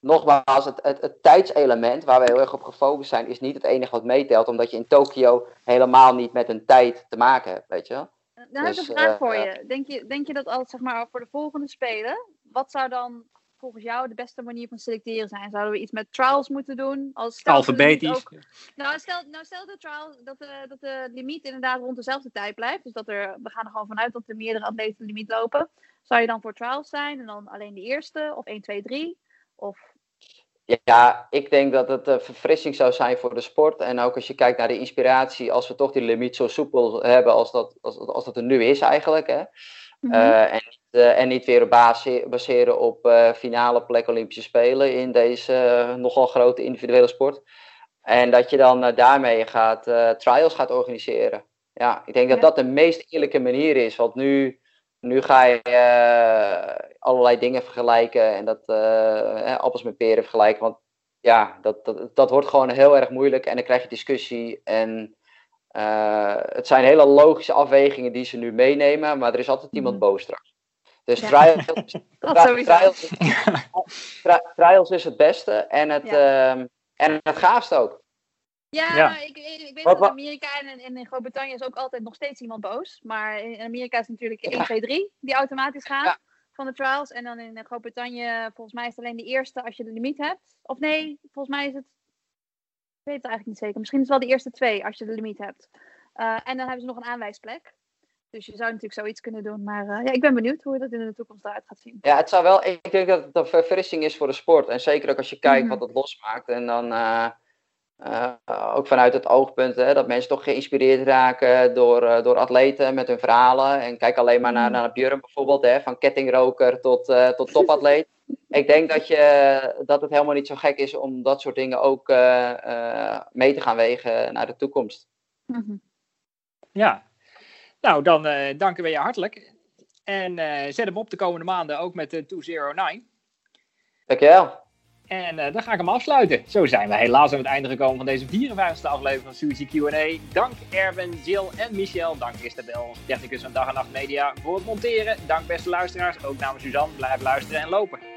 nogmaals, het, het, het, tijdselement waar we heel erg op gefocust zijn, is niet het enige wat meetelt, omdat je in Tokio helemaal niet met een tijd te maken hebt, weet je wel. Dan heb ik dus, een vraag voor je. Denk, je. denk je dat als zeg maar, voor de volgende Spelen, wat zou dan volgens jou de beste manier van selecteren zijn? Zouden we iets met trials moeten doen? Als Alfabetisch. Ook, nou, stel, nou, stel de trial dat de, dat de limiet inderdaad rond dezelfde tijd blijft. Dus dat er, we gaan er gewoon vanuit dat er meerdere atleten de limiet lopen. Zou je dan voor trials zijn en dan alleen de eerste? Of 1, 2, 3? Of... Ja, ik denk dat het een verfrissing zou zijn voor de sport. En ook als je kijkt naar de inspiratie, als we toch die limiet zo soepel hebben als dat, als, als dat er nu is eigenlijk. Hè. Mm -hmm. uh, en, uh, en, niet weer base baseren op uh, finale plek Olympische Spelen in deze nogal grote individuele sport. En dat je dan daarmee gaat, trials gaat organiseren. Ja, ik denk dat dat de meest eerlijke manier is. Want nu, nu ga je allerlei dingen vergelijken en dat appels met peren vergelijken. Want ja, dat, dat, dat wordt gewoon heel erg moeilijk en dan krijg je discussie en het zijn hele logische afwegingen die ze nu meenemen, maar er is altijd iemand boos straks. Dus ja. trials, tri trials, tri trials, is het beste en het, ja. uh, en het gaafste ook. Ja, ja. Ik, ik, weet dat in Amerika en, en in Groot-Brittannië is ook altijd nog steeds iemand boos. Maar in Amerika is het natuurlijk 1, 2, 3 die automatisch gaan van de trials. En dan in Groot-Brittannië, volgens mij is het alleen de eerste als je de limiet hebt. Of nee, volgens mij is het weet het eigenlijk niet zeker. Misschien is het wel de eerste twee als je de limiet hebt. Uh, en dan hebben ze nog een aanwijsplek. Dus je zou natuurlijk zoiets kunnen doen. Maar uh, ja, ik ben benieuwd hoe dat in de toekomst eruit gaat zien. Ja, het zou wel. Ik denk dat het een verfrissing is voor de sport. En zeker ook als je kijkt mm -hmm. wat het losmaakt. En dan uh, ook vanuit het oogpunt hè, dat mensen toch geïnspireerd raken door, door atleten met hun verhalen. En kijk alleen maar naar, naar Björn bijvoorbeeld. Hè, van kettingroker tot, tot topatleet ik denk dat, je, dat het helemaal niet zo gek is om dat soort dingen ook uh, uh, mee te gaan wegen naar de toekomst. Mm -hmm. Ja, nou dan uh, danken we je hartelijk. En zet hem op de komende maanden ook met de 209. Dankjewel. En dan ga ik hem afsluiten. Zo zijn we helaas aan het einde gekomen van deze 54e aflevering van Suzy Q&A. Dank Erwin, Jill en Michel. Dank Isabel, technicus van Dag en Nacht Media voor het monteren. Dank beste luisteraars. Ook namens Suzanne. Blijf luisteren en lopen.